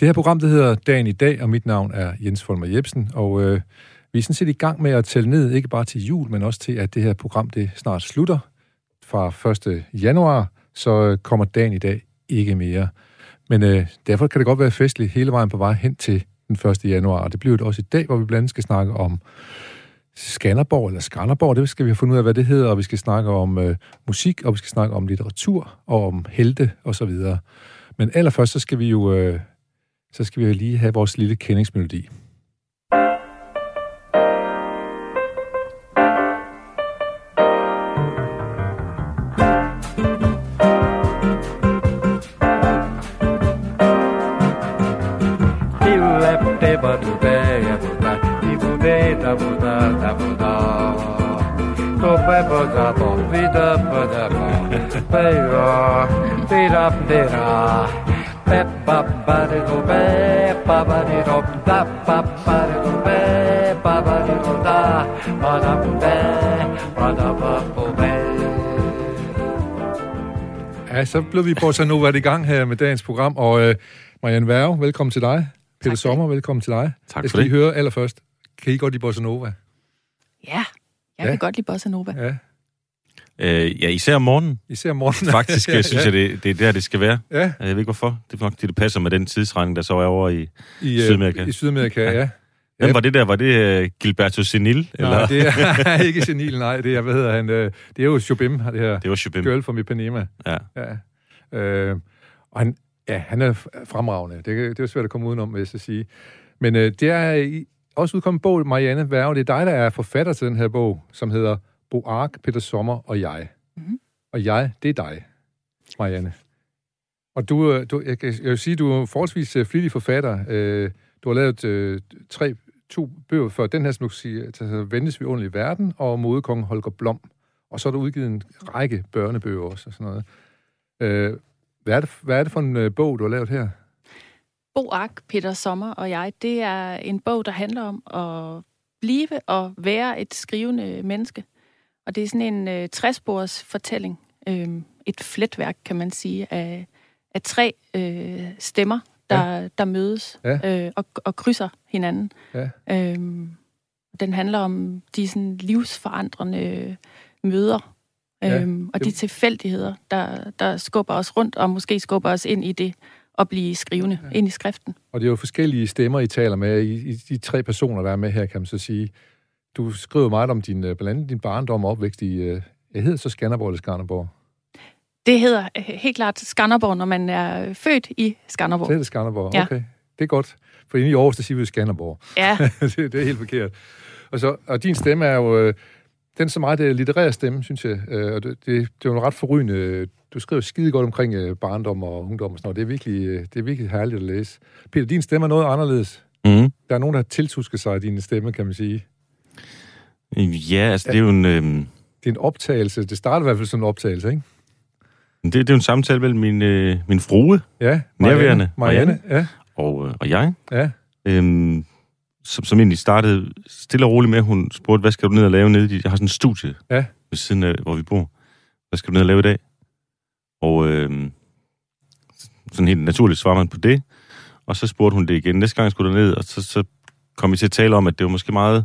Det her program, det hedder Dagen i dag, og mit navn er Jens Folmer Jebsen, og øh, vi er sådan set i gang med at tælle ned, ikke bare til jul, men også til, at det her program, det snart slutter fra 1. januar, så øh, kommer dagen i dag ikke mere. Men øh, derfor kan det godt være festligt hele vejen på vej hen til den 1. januar, og det bliver det også i dag, hvor vi blandt andet skal snakke om Skanderborg, eller Skanderborg, det skal vi have fundet ud af, hvad det hedder, og vi skal snakke om øh, musik, og vi skal snakke om litteratur, og om helte, og så videre. Men allerførst, så skal vi jo øh, så skal vi jo lige have vores lille kendingsmelodi. Ja, så blev vi på så nu været i gang her med dagens program, og øh, Marianne Værge, velkommen til dig. Peter Sommer, velkommen til dig. Tak Jeg for skal lige det. høre allerførst, kan I godt lide Bossa Nova? Ja, jeg Ja. kan godt lide Bossa Nova. Ja, Øh, ja, især om morgenen. især om morgenen. Faktisk ja, synes jeg, det, det er der, det skal være. Ja, Jeg ved ikke hvorfor. Det er nok, det, det passer med den tidsregning, der så er over i... i, øh, Sydamerika. I Sydamerika, ja. Ja. Ja. Hvem var det der? Var det uh, Gilberto Senil? Eller? Nej, det er ikke senil, nej. Det er, hvad hedder han? øh, Det er jo Shubim, det her. Det var Chopin. Girl from Ipanema. Ja. Ja. Øh, og han, ja, han er fremragende. Det, det er jo svært at komme udenom, vil jeg sige. Men øh, det er også udkommet en bog, Marianne Værge. Det er dig, der er forfatter til den her bog, som hedder Bo Ark, Peter Sommer og jeg. Mhm. Og jeg, det er dig, Marianne. Og du, øh, du jeg, jeg vil sige, du er forholdsvis øh, flittig forfatter. Øh, Du har lavet øh, tre, to bøger før den her, som du siger, Vendes der hedder vi ordentligt i verden, og Modekongen Holger Blom. Og så er der udgivet en række børnebøger også, og sådan noget. Øh, hvad, er det, hvad er det for en øh, bog, du har lavet her? Bo Ark, Peter Sommer og jeg, det er en bog, der handler om at blive og være et skrivende menneske. Og det er sådan en øh, træspors fortælling. Øh, et fletværk, kan man sige, af, af tre øh, stemmer, der, ja. der mødes Ja. øh, og, og krydser hinanden. Ja. Øh, den handler om de sådan, livsforandrende møder. Ja, Øhm, og de tilfældigheder, der, der skubber os rundt, og måske skubber os ind i det at blive skrivende, ja. ind i skriften. Og det er jo forskellige stemmer, I taler med, i, i de tre personer, der er med her, kan man så sige. Du skriver meget om din, øh, blandt andet din barndom og opvækst i, øh, jeg hedder så Skanderborg eller Skanderborg. Det hedder øh, helt klart Skanderborg, når man er født i Skanderborg. Så er det Skanderborg, Ja. okay. Det er godt. For inde i Aarhus, der siger vi Skanderborg. Ja, det, det er helt forkert. Og, så, og din stemme er jo, øh, den så meget det litterære stemme, synes jeg. Øh, og det, det, det er jo ret forrygende. Du skriver skide godt omkring øh, barndom og ungdom og sådan noget. Det er virkelig, øh, det er virkelig herligt at læse. Peter, din stemme er noget anderledes. Mm. Der er nogen, der har tiltusket sig af din stemme, kan man sige. Ja, altså det er jo en, øhm, Det er en optagelse. Det starter i hvert fald som en optagelse, ikke? Det, det er jo en samtale mellem min, øh, min frue Ja. Nærværende. Marianne. Marianne. og, øh, og jeg, Ja. ja. øhm, som, som egentlig startede stille og roligt med, hun spurgte, hvad skal du ned og lave nede i... Jeg har sådan en studie Ja. ved siden af, hvor vi bor. Hvad skal du ned og lave i dag? Og øhm, sådan helt naturligt svarer man på det. Og så spurgte hun det igen. Næste gang jeg skulle ned, og så, så kom vi til at tale om, at det var måske meget...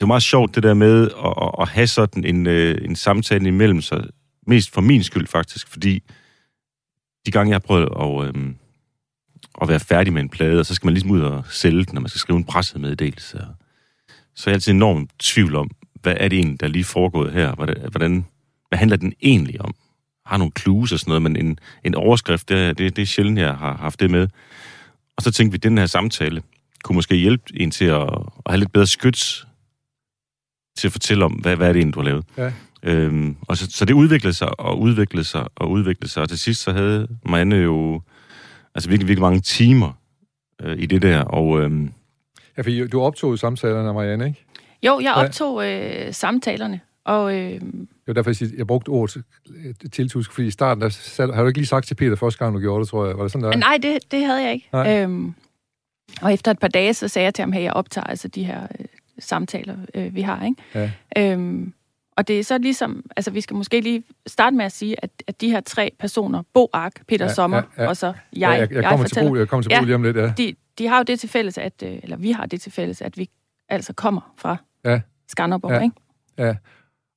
Det var meget sjovt, det der med at, at, at have sådan en, øh, en samtale imellem sig. Mest for min skyld, faktisk. Fordi de gange, jeg har prøvet at, øhm, at være færdig med en plade, og så skal man ligesom ud og sælge den, når man skal skrive en pressemeddelelse. Og så er jeg altid enormt tvivl om, hvad er det egentlig, der er lige foregået her? Hvordan, hvordan, hvad handler den egentlig om? Har nogle clues og sådan noget, men en, en overskrift, det, det, det er sjældent, jeg har haft det med. Og så tænkte vi, at den her samtale kunne måske hjælpe en til at, at have lidt bedre skyts til at fortælle om, hvad, hvad er det egentlig, du har lavet. Ja. Øhm, og så, så det udviklede sig og udviklede sig og udviklede sig. Og til sidst så havde Marianne jo altså virkelig, virkelig mange timer øh, i det der. Og øhm, ja fordi du optog samtalerne af Marianne, ikke? jo, jeg Ja. optog øh, samtalerne, og øh, Det var derfor, jeg, siger, jeg brugte ordet øh, tiltusk, fordi i starten, der sat, har du ikke lige sagt til Peter første gang, du gjorde det, tror jeg. Var det sådan, der? nej, det, det havde jeg ikke. Nej. Øhm, og efter et par dage, så sagde jeg til ham, at jeg optager altså de her øh, samtaler, øh, vi har. Ikke? Ja. Øhm, og det er så ligesom, altså vi skal måske lige starte med at sige, at, at de her tre personer, Bo Ark, Peter Ja, Sommer ja, ja. og så jeg, ja, jeg, jeg, kommer til fortæller, Bo, jeg kommer til Bo Ja. lige om lidt, ja. de, de har jo det til fælles, at, øh, eller vi har det til fælles, at vi altså kommer fra Ja. Skanderborg, Ja. ikke? ja.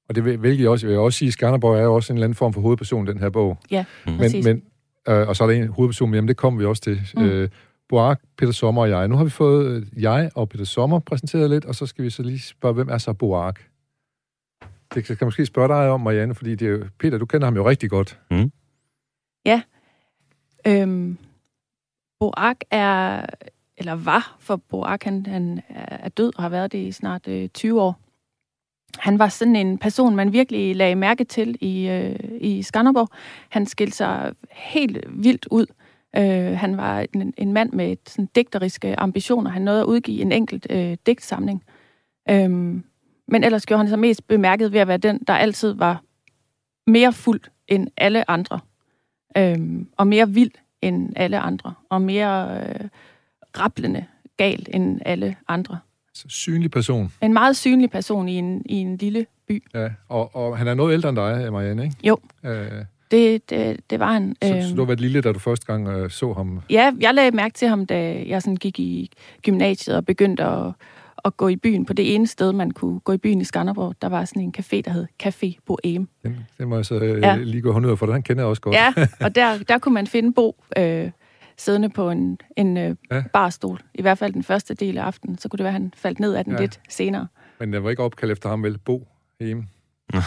Og det vil- hvilket jeg også, jeg vil også sige, Skanderborg er jo også en eller anden form for hovedperson i den her bog. Ja, Mm. Men, præcis. men, øh, og så er der en hovedperson, men jamen, det kommer vi også til. Mm. Øh, Boak, Peter Sommer og jeg. Nu har vi fået øh, jeg og Peter Sommer præsenteret lidt, og så skal vi så lige spørge, hvem er så Boak? Det kan jeg måske spørge dig om, Marianne, fordi det er jo, Peter, du kender ham jo rigtig godt. Øhm, Boak er, eller var, for Boak han, han er død og har været det i snart øh, 20 år. Han var sådan en person, man virkelig lagde mærke til i, øh, i Skanderborg. Han skilte sig helt vildt ud. Øh, han var en, en mand med et, sådan, digteriske ambitioner. Han nåede at udgive en enkelt øh, digtsamling. Øhm, men ellers gjorde han sig mest bemærket ved at være den, der altid var mere fuld end alle andre. Øhm, og mere vild end alle andre. Og mere øh, rablende galt end alle andre. Så synlig person. En meget synlig person i en, i en lille by. Ja, og, og han er noget ældre end dig, Marianne, ikke? Jo. Øh, Det, det, det var han. så, Øhm, så du var lille, da du første gang øh, så ham. Ja, jeg lagde mærke til ham, da jeg sådan gik i gymnasiet og begyndte at, at gå i byen på det ene sted, man kunne gå i byen i Skanderborg. Der var sådan en café, der hed Café Bohème. Den, den må jeg så øh, Ja. lige gå håndører for, den kender jeg også godt. Ja, og der, der kunne man finde Bo øh, siddende på en, en øh, Ja. barstol. I hvert fald den første del af aftenen. Så kunne det være, at han faldt ned af den Ja. lidt senere. Men den var ikke opkaldt efter ham, vel? Bo hjemme.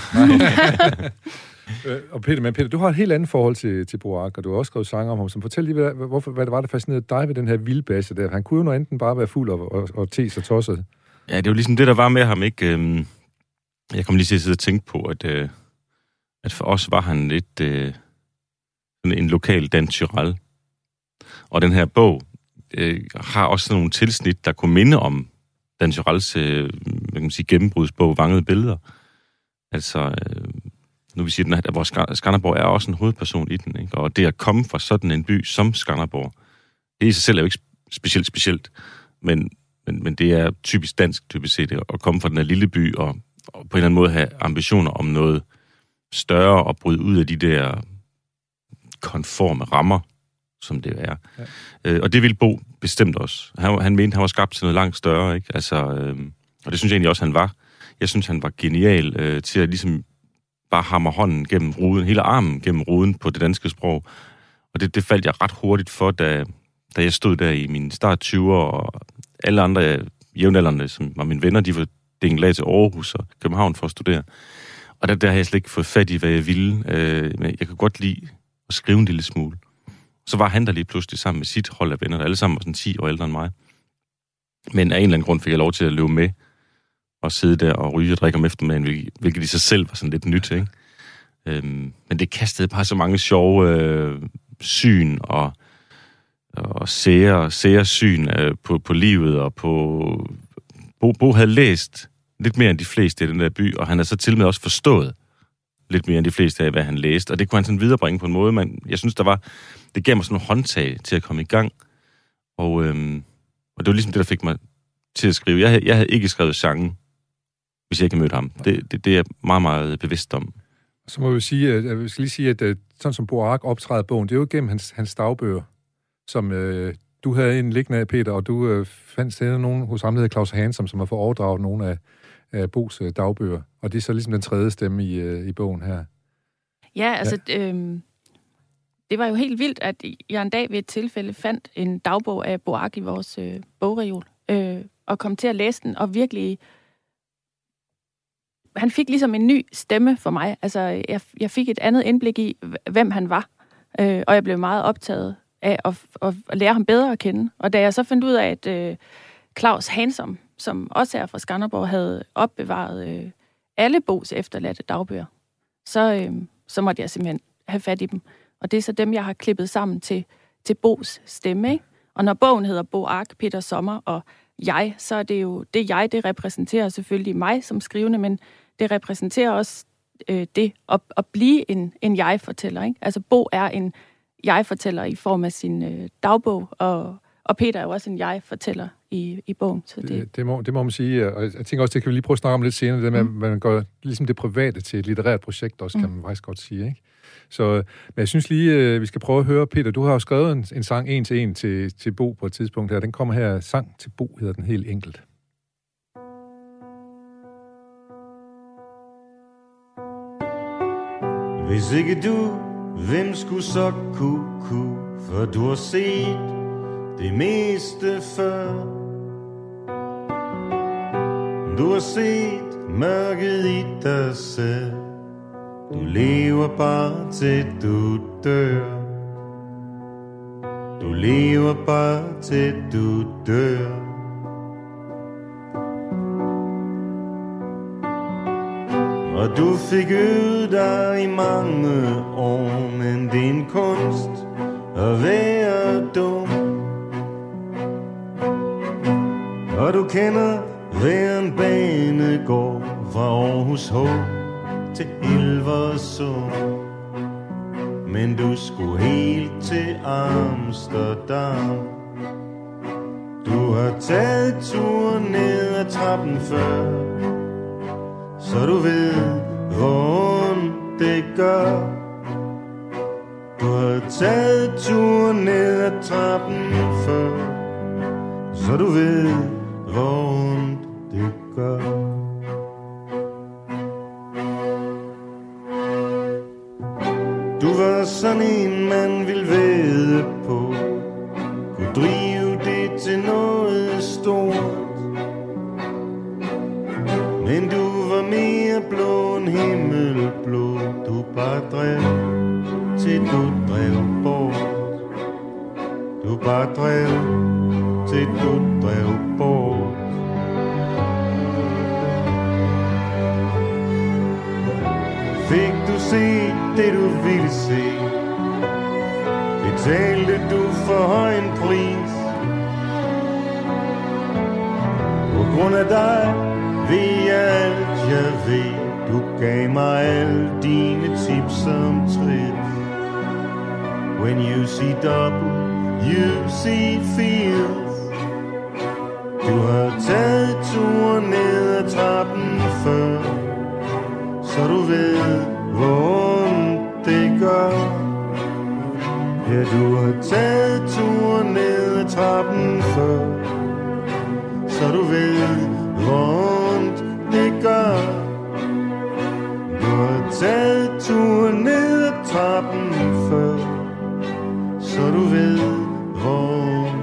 Øh, og Peter, men Peter, du har et helt andet forhold til, til Boak, og du har også skrevet sange om ham. Så fortæl lige, hvad, hvorfor, hvad det var, der fascinerede dig ved den her vildbasse der. Han kunne jo noget enten bare være fuld og, og, og te sig tosset. Ja, det var ligesom det, der var med ham, ikke? Øhm, Jeg kom lige til at sidde og tænke på, at, øh, at for os var han lidt øh, en lokal Dan Og den her bog øh, har også sådan nogle tilsnit, der kunne minde om Dan Tyrells øh, kan sige, gennembrudsbog, Vangede Billeder. Altså, øh, nu vil sige, at vores Ska- Skanderborg er også en hovedperson i den, ikke? Og det at komme fra sådan en by som Skanderborg, det i sig selv er jo ikke specielt specielt, men, men, men det er typisk dansk, typisk set, at komme fra den her lille by og, og på en eller anden måde have ambitioner om noget større og bryde ud af de der konforme rammer, som det er. Ja. Ja. Øh, og det ville Bo bestemt også. Han, han mente, han var skabt til noget langt større, ikke? Altså, øh, og det synes jeg egentlig også, han var. Jeg synes, han var genial øh, til at ligesom bare hammer hånden gennem ruden, hele armen gennem ruden på det danske sprog. Og det, det faldt jeg ret hurtigt for, da, da jeg stod der i min start 20'er, og alle andre jævnaldrende, som var mine venner, de var dinglet af til Aarhus og København for at studere. Og der, der har jeg slet ikke fået fat i, hvad jeg ville. Øh, men jeg kan godt lide at skrive en lille smule. Så var han der lige pludselig sammen med sit hold af venner, der alle sammen var sådan 10 år ældre end mig. Men af en eller anden grund fik jeg lov til at løbe med og sidde der og ryge og drikke om eftermiddagen, hvilket, i sig selv var sådan lidt nyt, ikke? Øhm, men det kastede bare så mange sjove øh, syn og, og sære, sære syn øh, på, på livet og på... Bo, Bo havde læst lidt mere end de fleste i den der by, og han har så til med også forstået lidt mere end de fleste af, hvad han læste, og det kunne han sådan viderebringe på en måde, men jeg synes, der var, det gav mig sådan nogle håndtag til at komme i gang, og, øhm, og det var ligesom det, der fik mig til at skrive. Jeg, havde- jeg havde ikke skrevet sangen, hvis jeg ikke havde mødt ham. Det, det, det er jeg meget, meget bevidst om. Så må vi sige, at jeg skal lige sige, at øh, sådan som Boak optræder i bogen, det er jo gennem hans, hans dagbøger, som øh, du havde en liggende af, Peter, og du øh, fandt stedet nogen hos ham, der hedder Claus Hansom, som har fået overdraget nogle af, af Bos øh, dagbøger. Og det er så ligesom den tredje stemme i, øh, i bogen her. Ja, altså, ja. Øhm, det var jo helt vildt, at jeg en dag ved et tilfælde fandt en dagbog af Boak i vores øh, bogreol, øh, og kom til at læse den, og virkelig... Han fik ligesom en ny stemme for mig. Altså, jeg, jeg fik et andet indblik i, hvem han var, øh, og jeg blev meget optaget af at, at, at lære ham bedre at kende. Og da jeg så fandt ud af, at øh, Claus Hansom, som også er fra Skanderborg, havde opbevaret øh, alle Bos efterladte dagbøger, så, øh, så måtte jeg simpelthen have fat i dem. Og det er så dem, jeg har klippet sammen til, til Bos stemme. Ikke? Og når bogen hedder Bo Ark, Peter Sommer og jeg, så er det jo det jeg, det repræsenterer selvfølgelig mig som skrivende, men det repræsenterer også øh, det at, at blive en, en jeg-fortæller. Ikke? Altså Bo er en jeg-fortæller i form af sin øh, dagbog og, Og Peter er jo også en jeg-fortæller i, i bogen. Så det... Det, det, må, det må man sige, og jeg tænker også, det kan vi lige prøve at snakke om lidt senere, det med, mm. at man går ligesom det private til et litterært projekt også, kan mm. man faktisk godt sige, ikke? Så, men jeg synes lige, øh, vi skal prøve at høre, Peter, du har jo skrevet en, en sang en til en til, til Bo på et tidspunkt her. Den kommer her, Sang til Bo hedder den helt enkelt. Hvis ikke du, hvem skulle så kunne, kunne for du har set det meste før. Du har set mørket i dig selv. Du lever bare til du dør. Du lever bare til du dør. Og du fik øvet dig i mange år, men det er en kunst at være dum. Og du kender hver en banegård fra Aarhus H til Hilversum. Men du skulle helt til Amsterdam. Du har taget turen ned ad trappen før så du ved, hvor ondt det gør. Du har taget turen ned ad trappen før, så du ved, hvor ondt det gør. Du var sådan en, man ville væde på, kunne drive bare drev til du drev bort. Du bare drev til du drev bort. Fik du set det du ville se? Betalte du for høj en pris? På grund af dig ved alt jeg ved. Du gav mig alle dine tips om trit. When you see double, you see fields Du har taget turen ned ad trappen før Så du ved, hvor ondt det gør. Ja, du har taget turen ned ad trappen før Så du ved, hvor det gør har taget turen ned ad trappen før Så du ved, hvor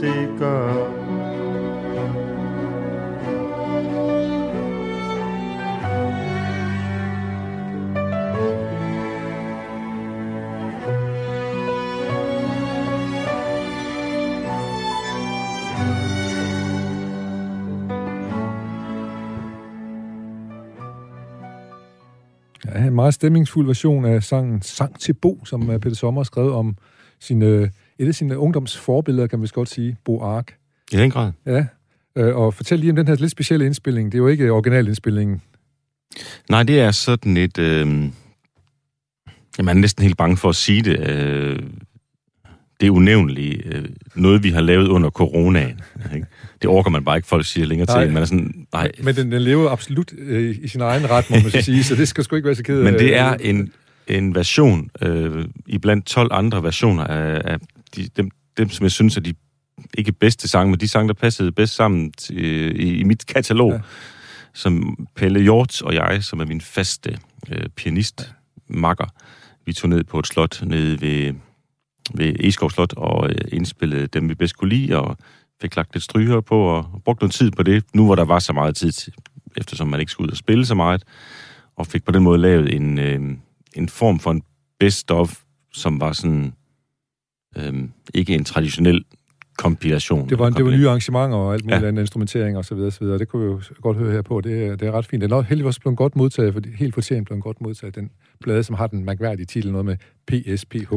det gør. Meget stemningsfuld version af sangen Sang til Bo, som uh, Peter Sommer har skrevet om sine, et af sine ungdomsforbilleder, kan man godt sige, Bo Ark. I den grad. Ja, uh, og fortæl lige om den her lidt specielle indspilling. Det er jo ikke originalindspillingen. Nej, det er sådan et... Øh... Jamen, man er næsten helt bange for at sige det. Øh det unævnlige. Øh, noget, vi har lavet under coronaen. Ikke? Det orker man bare ikke, folk siger længere nej. til. Man er sådan, nej. Men den, den lever absolut øh, i sin egen ret, må man så sige, så det skal sgu ikke være så kedeligt. Men det er en, en version, øh, i blandt 12 andre versioner af, af de, dem, dem, som jeg synes er de ikke bedste sange, men de sange, der passede bedst sammen til, i, i mit katalog, ja. som Pelle Hjort og jeg, som er min faste øh, pianist, makker, vi tog ned på et slot nede ved ved Eskov Slot og øh, indspillede dem, vi bedst kunne lide, og fik lagt lidt stryger på og brugt noget tid på det, nu hvor der var så meget tid eftersom man ikke skulle ud og spille så meget, og fik på den måde lavet en, øh, en form for en best-of, som var sådan øh, ikke en traditionel kompilation. Det var, det var nye arrangementer og alt muligt ja. andet, instrumentering og så videre, så videre. Det kunne vi jo godt høre her på. Det, det er ret fint. Den er heldigvis blevet godt modtaget, fordi helt fortjent blevet godt modtaget, den plade, som har den mærkværdige titel, noget med PSPH.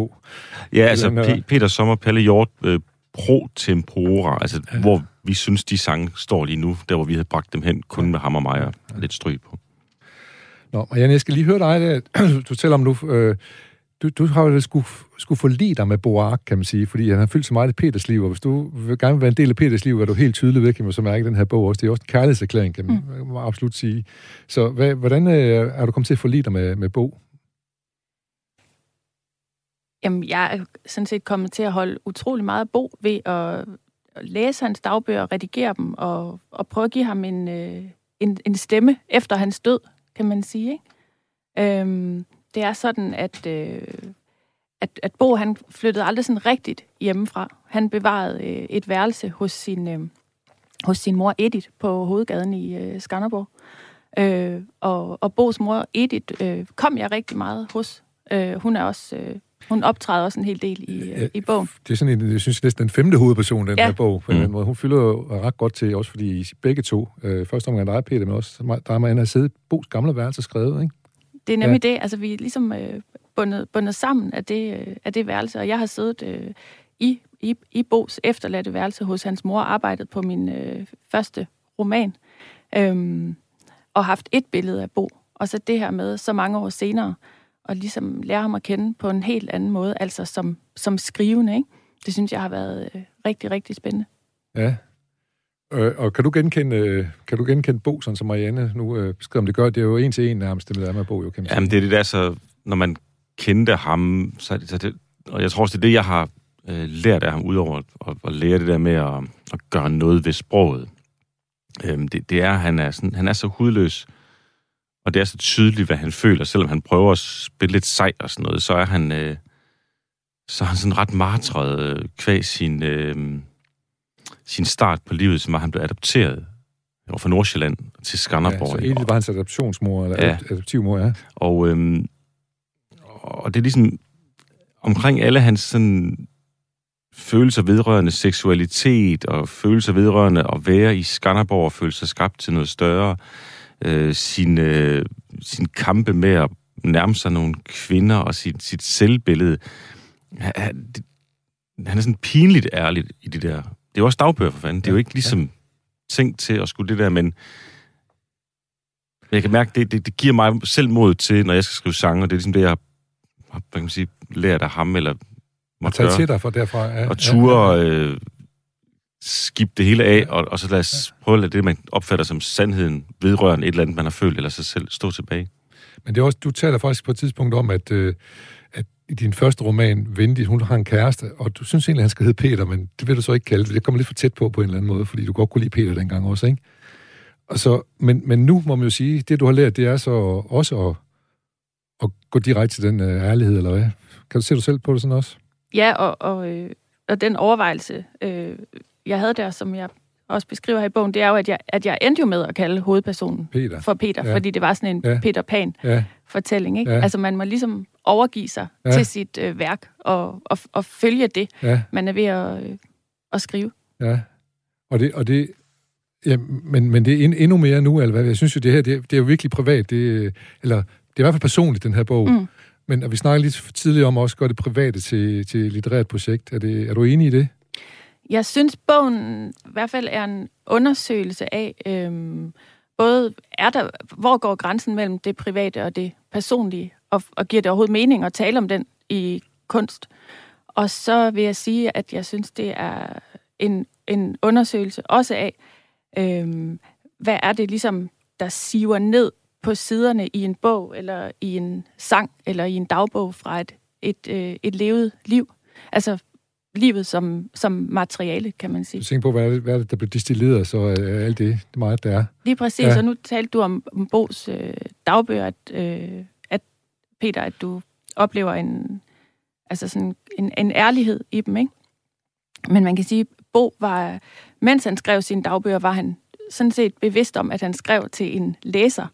Ja, altså P- Peter Sommer, Palle Hjort, øh, Pro Tempora, altså ja. hvor vi synes, de sange står lige nu, der hvor vi havde bragt dem hen, kun med ham og mig og lidt stryg på. Nå, Jan, jeg skal lige høre dig, der. du fortæller om nu, øh, du, du har jo skulle, skulle forlige dig med Boak, kan man sige, fordi han har fyldt så meget i Peters liv, og hvis du vil gerne være en del af Peters liv, er du helt tydelig ved, kan man så mærke den her bog også. Det er også en kærlighedserklæring, kan man mm. absolut sige. Så hvad, hvordan øh, er du kommet til at forlige dig med, med Bo? Jamen, jeg er sådan set kommet til at holde utrolig meget Bo ved at læse hans dagbøger, redigere dem og, og prøve at give ham en, øh, en, en stemme efter hans død, kan man sige. Ikke? Øhm, det er sådan, at, øh, at, at Bo han flyttede aldrig sådan rigtigt hjemmefra. Han bevarede øh, et værelse hos sin, øh, hos sin mor Edith på hovedgaden i øh, Skanderborg. Øh, og, og Bos mor Edith øh, kom jeg rigtig meget hos. Øh, hun er også... Øh, hun optræder også en hel del i, øh, i bogen. Det er sådan en, jeg synes næsten den femte hovedperson, den ja. her bog, på mm. måde. Hun fylder jo ret godt til, også fordi I begge to, øh, første omgang dig, Peter, men også der er man har siddet Bos gamle værelse skrevet, ikke? Det er nemlig ja. det, altså vi er ligesom øh, bundet, bundet sammen af det, øh, af det værelse, og jeg har siddet øh, i, i, i Bos efterladte værelse hos hans mor, arbejdet på min øh, første roman, øh, og haft et billede af Bo, og så det her med så mange år senere, og ligesom lære ham at kende på en helt anden måde, altså som, som skrivende, ikke? Det synes jeg har været øh, rigtig, rigtig spændende. Ja. Øh, og kan du genkende, kan du genkende Bo, sådan som Marianne nu øh, beskrev om det gør? Det er jo en til en nærmest, det med, med Bo, jo, kan man sige. Jamen, det er det der, så når man kendte ham, så, så det, og jeg tror også, det er det, jeg har øh, lært af ham, udover at, at lære det der med at, at gøre noget ved sproget. Øhm, det, det er, han er, sådan, han er så hudløs, og det er så tydeligt, hvad han føler, selvom han prøver at spille lidt sej og sådan noget, så er han, øh, så er han sådan ret martret øh, kvæg sin, øh, sin start på livet, som var han blev adopteret over fra Nordsjælland til Skanderborg. Ja, så egentlig var hans adoptionsmor, eller ja. adoptivmor, ja. Og, øh, og det er ligesom omkring alle hans sådan, følelser vedrørende seksualitet og følelser vedrørende at være i Skanderborg og føle sig skabt til noget større, øh, sin, øh, sin kampe med at nærme sig nogle kvinder og sit, sit selvbillede. Han, han er sådan pinligt ærlig i det der. Det er jo også dagbøger for fanden. Det er jo ikke ligesom ja. tænkt til at skulle det der, men jeg kan mærke, det, det, det giver mig selv mod til, når jeg skal skrive sange, og det er ligesom det, jeg har, hvad kan man sige, lært af ham, eller måtte tage til dig for derfra. Ja, og ture ja, ja. Øh, skib det hele af, og, og så lad os prøve at lade det, man opfatter som sandheden, vedrørende et eller andet, man har følt, eller sig selv, stå tilbage. Men det er også, du taler faktisk på et tidspunkt om, at, øh, at i din første roman, Vendig, hun har en kæreste, og du synes egentlig, han skal hedde Peter, men det vil du så ikke kalde det. Det kommer lidt for tæt på på en eller anden måde, fordi du godt kunne lide Peter dengang også, ikke? Og så, men, men nu må man jo sige, det du har lært, det er så også at, at gå direkte til den uh, ærlighed, eller hvad? Kan du se dig selv på det sådan også? Ja, og, og, øh, og den overvejelse, øh, jeg havde der, som jeg også beskriver her i bogen, det er jo, at jeg, at jeg endte jo med at kalde hovedpersonen Peter. for Peter, ja. fordi det var sådan en ja. Peter Pan-fortælling. Ikke? Ja. Altså man må ligesom overgive sig ja. til sit øh, værk og, og, og følge det, ja. man er ved at, øh, at skrive. Ja, og det, og det ja, men, men det er endnu mere nu, eller hvad? Jeg synes jo, det her, det, det er jo virkelig privat, det, eller det er i hvert fald personligt, den her bog. Mm. Men og vi snakker lidt tidligere om også at gøre det private til, til litterært projekt. Er, det, er du enig i det? Jeg synes, bogen i hvert fald er en undersøgelse af, øhm, både er der, hvor går grænsen mellem det private og det personlige, og, og giver det overhovedet mening at tale om den i kunst. Og så vil jeg sige, at jeg synes, det er en, en undersøgelse også af, øhm, hvad er det ligesom, der siver ned på siderne i en bog, eller i en sang, eller i en dagbog fra et, et, øh, et levet liv. Altså, livet som, som materiale, kan man sige. Du tænker på, hvad er det, hvad er det der bliver distilleret, så er alt det, det meget, der er. Lige præcis, ja. og nu talte du om, om Bos øh, dagbøger, at, øh, at Peter, at du oplever en, altså sådan en, en ærlighed i dem, ikke? Men man kan sige, Bo var, mens han skrev sine dagbøger, var han sådan set bevidst om, at han skrev til en læser.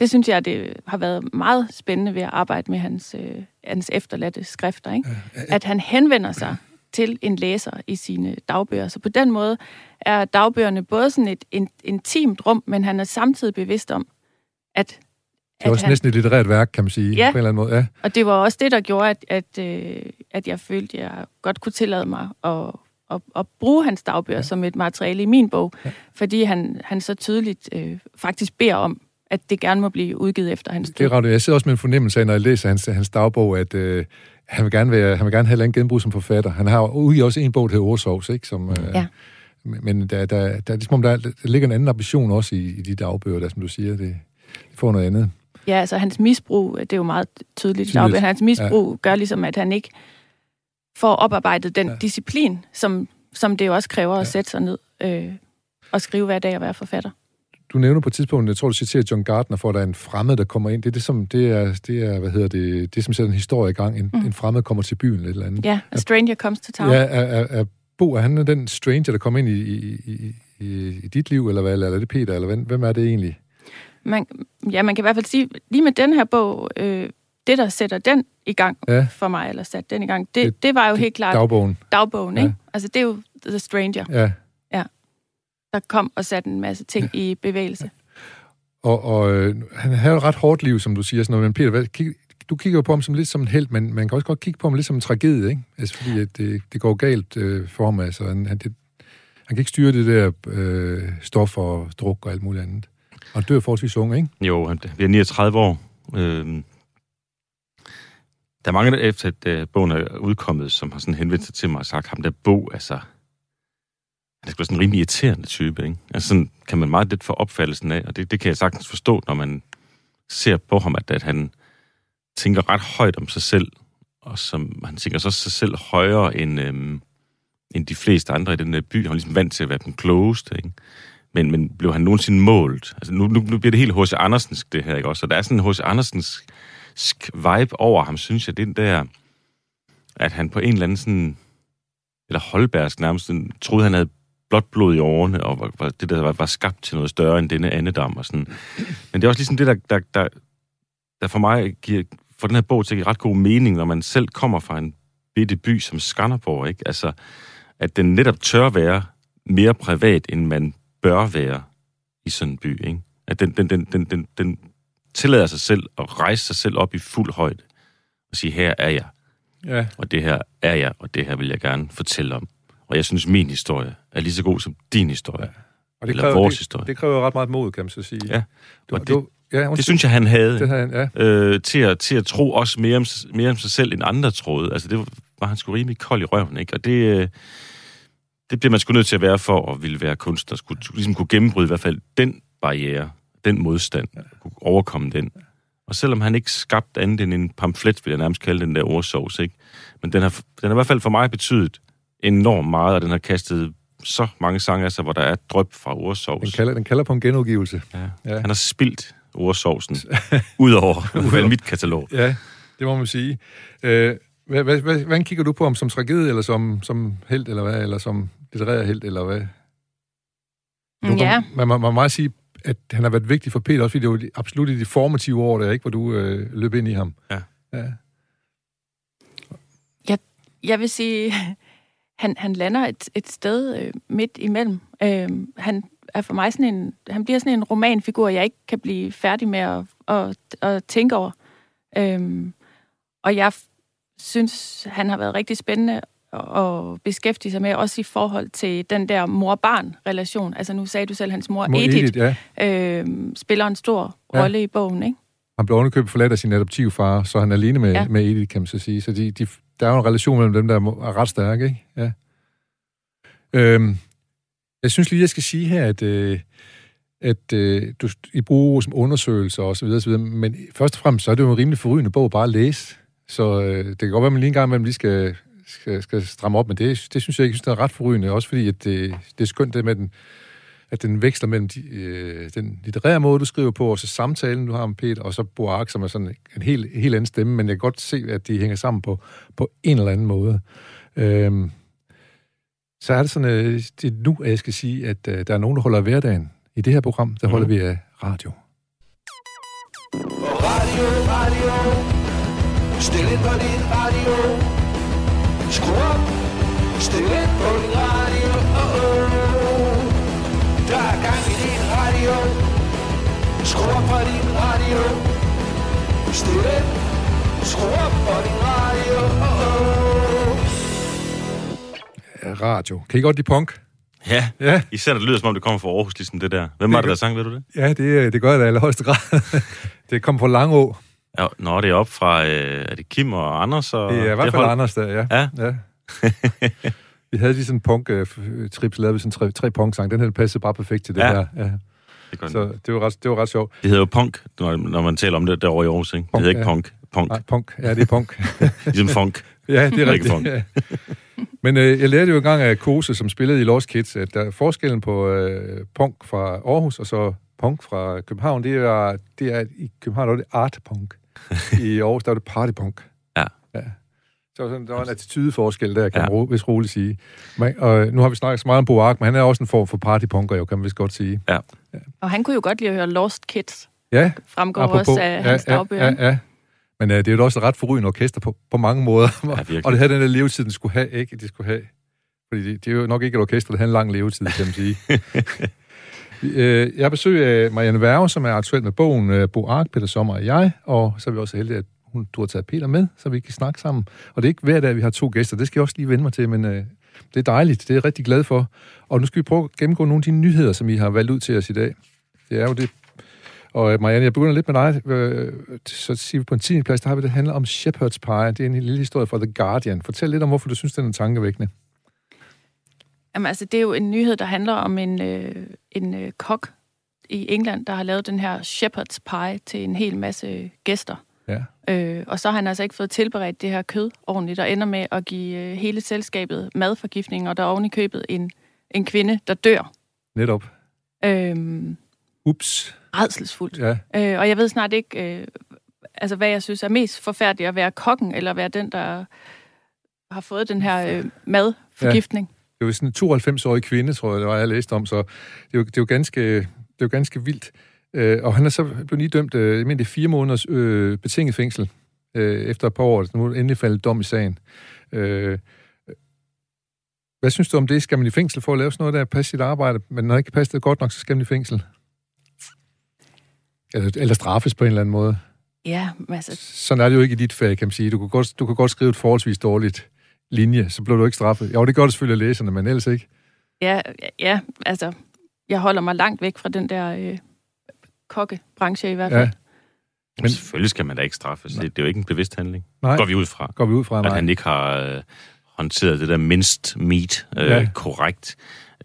Det synes jeg, det har været meget spændende ved at arbejde med hans, øh, hans efterladte skrifter. Ikke? At han henvender sig til en læser i sine dagbøger. Så på den måde er dagbøgerne både sådan et, et intimt rum, men han er samtidig bevidst om, at... Det er også han, næsten et litterært værk, kan man sige, ja, på en eller anden måde. Ja, og det var også det, der gjorde, at, at, øh, at jeg følte, at jeg godt kunne tillade mig at, at, at bruge hans dagbøger ja. som et materiale i min bog, ja. fordi han, han så tydeligt øh, faktisk beder om, at det gerne må blive udgivet efter hans død. Det er ret. Jeg sidder også med en fornemmelse af, når jeg læser hans, hans dagbog, at, øh, han vil gerne, være, han vil gerne have en genbrug som forfatter. Han har udgivet også en bog, der hedder Orsovs, ikke? Som, Ja. øh, men der, der, der, ligesom, der, der ligger en anden ambition også i, i de dagbøger, der, som du siger. Det, det får noget andet. Ja, altså hans misbrug, det er jo meget tydeligt. Tydeligt. tydeligt. Hans misbrug ja. gør ligesom, at han ikke får oparbejdet den Ja. disciplin, som, som det jo også kræver Ja. at sætte sig ned øh, og skrive hver dag og være forfatter. Du nævner på et tidspunkt, jeg tror, du citerer John Gardner, for at der er en fremmed, der kommer ind. Det er, det, som, det er, det er hvad hedder det, det som sætter en historie i gang. En, mm. en fremmed kommer til byen eller et eller andet. Ja, A Stranger Comes to Town. Ja, er, er, er Bo, er han den stranger, der kommer ind i, i, i, i, i dit liv, eller hvad? Eller er det Peter, eller hvem, hvem er det egentlig? Man, ja, man kan i hvert fald sige, lige med den her bog, øh, det der sætter den i gang Ja. for mig, eller satte den i gang, det, Det- det, var jo helt klart Dagbogen. dagbogen, Ja. ikke? Altså det er jo The Stranger, Ja. der kom og satte en masse ting i bevægelse. Og, og øh, han havde et ret hårdt liv, som du siger. Sådan noget. Men Peter, hvad, kig, du kigger jo på ham som lidt som en held, men man kan også godt kigge på ham lidt som en tragedie, ikke? Altså fordi at det, det går galt øh, for ham. Altså, han, han, det, han kan ikke styre det der øh, stof og druk og alt muligt andet. Og dør forholdsvis unge, ikke? Jo, han bliver 39 år. Øh, der er mange, der efter at øh, bogen er udkommet, som har sådan henvendt sig til mig og sagt, ham der bog, altså, han er sgu sådan en rimelig irriterende type, ikke? Altså sådan kan man meget lidt få opfattelsen af, og det, det kan jeg sagtens forstå, når man ser på ham, at, at han tænker ret højt om sig selv, og som, han tænker så sig selv højere end, øhm, end de fleste andre i den der by. Han er ligesom vant til at være den klogeste, ikke? Men, men blev han nogensinde målt? Altså nu, nu, nu bliver det helt H.C. Andersensk, det her, ikke også? Så der er sådan en H.C. Andersensk vibe over ham, synes jeg. Den der, at han på en eller anden sådan, eller Holbergsk nærmest, sådan, troede, han havde blot blod i årene, og var, var, det der var, var skabt til noget større end denne andedam og sådan. Men det er også ligesom det, der, der, der, der for mig giver, for den her bog til at give ret god mening, når man selv kommer fra en bitte by som Skanderborg, ikke? Altså, at den netop tør være mere privat, end man bør være i sådan en by, ikke? At den, den, den, den, den, den tillader sig selv at rejse sig selv op i fuld højde og sige, her er jeg, Ja. og det her er jeg, og det her vil jeg gerne fortælle om. Og jeg synes, min historie er lige så god som din historie. Ja. Og Eller kræver, vores det, historie. Det kræver ret meget mod, kan man så sige. Ja, Du, og det- du, ja, Det synes jeg, han havde. det havde han, ja. øh, til, at, til at tro også mere om, mere om sig selv, end andre troede. Altså, det var, var han sgu rimelig kold i røven, ikke? Og det, øh, det bliver man sgu nødt til at være for at ville være kunstner. Skulle, ligesom kunne gennembryde i hvert fald den barriere, den modstand, kunne overkomme den. Og selvom han ikke skabte andet end en pamflet, vil jeg nærmest kalde den der ordsovs, ikke? Men den har, den har i hvert fald for mig betydet enormt meget, og den har kastet så mange sange af sig, hvor der er drøb fra ordsovs. Den kalder, den kalder på en genudgivelse. Ja. Ja. Ja. Han har spildt ordsovsen ud over mit katalog. Ja, det må man sige. Øh, hvad, hvad, hvad, hvordan kigger du på ham? Som tragedie, eller som, som held, eller hvad? Eller som litterær held, eller hvad? Mm, ja, Man, man, man må meget sige, at han har været vigtig for Peter, også fordi det var de- absolut i de formative år, der, ikke, hvor du øh, løb ind i ham. Ja. ja. jeg vil sige, han, han lander et, et sted øh, midt imellem. Øh, han er for mig sådan en, han bliver sådan en romanfigur, jeg ikke kan blive færdig med at, at, at tænke over. Øh, og jeg synes, han har været rigtig spændende at, beskæftige sig med, også i forhold til den der mor-barn-relation. Altså nu sagde du selv, hans mor, Må Edith, Edith, ja. øh, spiller en stor Ja. rolle i bogen, ikke? Han blev ovenikøbet forladt af sin adoptivfar, så han er alene med, ja. Med Edith, kan man så sige. Så de, de, der er jo en relation mellem dem, der er ret stærk, ikke? Ja. Øhm, jeg synes lige, jeg skal sige her, at, øh, at øh, du, I bruger som undersøgelser og så videre, så videre, men først og fremmest, så er det jo en rimelig forrygende bog bare at læse. Så øh, det kan godt være, at man lige en gang imellem lige skal, skal, skal stramme op, men det, det synes jeg ikke, jeg synes, det er ret forrygende, også fordi at det, det er skønt det med den, at den veksler mellem de, øh, den litterære måde, du skriver på, og så samtalen, du har med Peter, og så Boark, som er sådan en helt, helt anden stemme, men jeg kan godt se, at de hænger sammen på, på en eller anden måde. Øhm, så er det sådan, øh, det er nu, at jeg skal sige, at øh, der er nogen, der holder hverdagen. I det her program, der holder Mhm. vi af radio. Radio, radio. Stil ind på din radio. Skru op. Stil ind på din radio. Oh, oh. Der er gang i din radio. Skru op på din radio. Stil ind. Skru op på din radio. Oh, oh. Radio. Kan I godt lide punk? Ja, Ja, især det lyder, som om det kommer fra Aarhus, ligesom det der. Hvem var det, der sang, ved du det? ja det, det gør jeg da i allerhøjeste grad. det kom fra Langå. Ja, når det er op fra, øh, er det Kim og Anders? Og Det er i hvert fald hold? Anders der, ja. Ja. ja. vi havde lige sådan en punk-trip, så lavede vi sådan tre, tre punk-sang. Den her passede bare perfekt til det Ja. her. Ja. Det. Så det var, ret, det var ret sjovt. det hedder jo punk, når, når man taler om det derovre i Aarhus, ikke? Det Punk, hedder ikke ja. punk. Punk, Nej, punk. Ja, det er punk. ligesom funk. Ja, det er rigtigt. funk. Ja. Men øh, jeg lærte jo engang af Kose, som spillede i Lost Kids, at der er forskellen på øh, punk fra Aarhus og så punk fra København, det er, det er i København der er det art punk. I Aarhus der er det party punk. Ja. ja. Så sådan, der var en attitydeforskel der, kan Ja. man vist roligt sige. Men, og nu har vi snakket så meget om Bo Ark, men han er også en form for partypunker, jo, kan man vist godt sige. Og han kunne jo godt lide at høre Lost Kids, Ja, fremgår også af hans ja, dagbøger. ja, ja. Men øh, det er jo også et ret forrygende orkester på, på mange måder. Ja, virkelig. og det havde den der levetid, den skulle have, ikke? De skulle have. Fordi det, det er jo nok ikke et orkester, der har en lang levetid, kan man sige. Øh, Jeg har besøg af øh, Marianne Værge, som er aktuel med bogen øh, Bo Ark, Peter Sommer og jeg, og så er vi også heldige, at hun, du har taget Peter med, så vi kan snakke sammen. Og det er ikke hver dag, vi har to gæster, det skal jeg også lige vende mig til, men øh, det er dejligt, det er jeg rigtig glad for. Og nu skal vi prøve at gennemgå nogle af de nyheder, som I har valgt ud til os i dag. Det er jo det. Og øh, Marianne, jeg begynder lidt med dig. Så siger vi på en 10. plads, der har vi det handler om Shepherd's Pie. Det er en lille historie fra The Guardian. Fortæl lidt om, hvorfor du synes, den er tankevækkende. Jamen, altså, det er jo en nyhed, der handler om en, øh, en øh, kok i England, der har lavet den her shepherd's pie til en hel masse gæster. Ja. Øh, og så har han altså ikke fået tilberedt det her kød ordentligt, og ender med at give øh, hele selskabet madforgiftning, og der er oven i købet en, en kvinde, der dør. Netop. Øhm, Ups. redselsfuldt. Ja. Øh, og jeg ved snart ikke, øh, altså, hvad jeg synes er mest forfærdeligt, at være kokken, eller være den, der har fået den her øh, madforgiftning. Det var sådan en 92-årig kvinde, tror jeg, det var, jeg læste om, så det er jo, det er jo, ganske, det er jo ganske vildt. Øh, og han er så blevet lige dømt, øh, jeg mener, det er fire måneders øh, betinget fængsel øh, efter et par år. Nu er endelig faldet dom i sagen. Øh, hvad synes du om det? Skal man i fængsel for at lave sådan noget der, passe sit arbejde? Men når ikke passer det godt nok, så skal man i fængsel. Eller, eller straffes på en eller anden måde. Ja, men altså, Sådan er det jo ikke i dit fag, kan man sige. Du kan godt, du kan godt skrive et forholdsvis dårligt linje, så bliver du ikke straffet. Jo, det gør det selvfølgelig af læserne, men ellers ikke. ja, ja, altså, jeg holder mig langt væk fra den der øh, kokkebranche i hvert fald. Ja. Men Men- selvfølgelig skal man da ikke straffes. Det, det er jo ikke en bevidst handling. Nej, Går vi ud fra. går vi ud fra, At nej. han ikke har øh, håndteret det der minced meat øh, Ja. korrekt.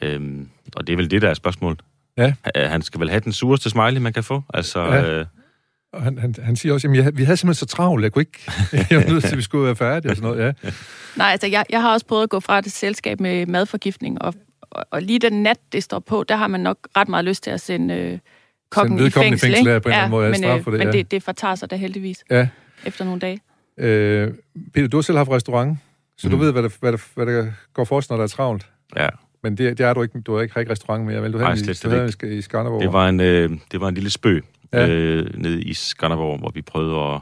Øhm, og det er vel det, der er spørgsmålet. Ja. Ha- Han skal vel have den sureste smiley, man kan få. Altså, ja. øh, Og han, han, han siger også, at vi havde simpelthen så travlt, jeg kunne ikke... Jeg var nødt til, at vi skulle være færdige og sådan noget, ja. Nej, altså, jeg, jeg har også prøvet at gå fra et selskab med madforgiftning, og, og, og lige den nat, det står på, der har man nok ret meget lyst til at sende øh, kokken i vedkommende i fængsel. fængsel, ikke? ja, på en eller anden måde, ja, men, straf for det, men ja. det, det fortager sig da heldigvis Ja. efter nogle dage. Øh, Peter, du har selv haft restaurant, så du Mm. ved, hvad der, hvad, der, hvad der går for sig, når der er travlt. ja. Men det, det er du ikke, du har ikke, har ikke restaurant mere, vel? Du Nej, havde slet, du havde den i, i Skanderborg. Det var en, øh, det var en lille spøg Ja. øh, nede i Skanderborg, hvor vi prøvede at,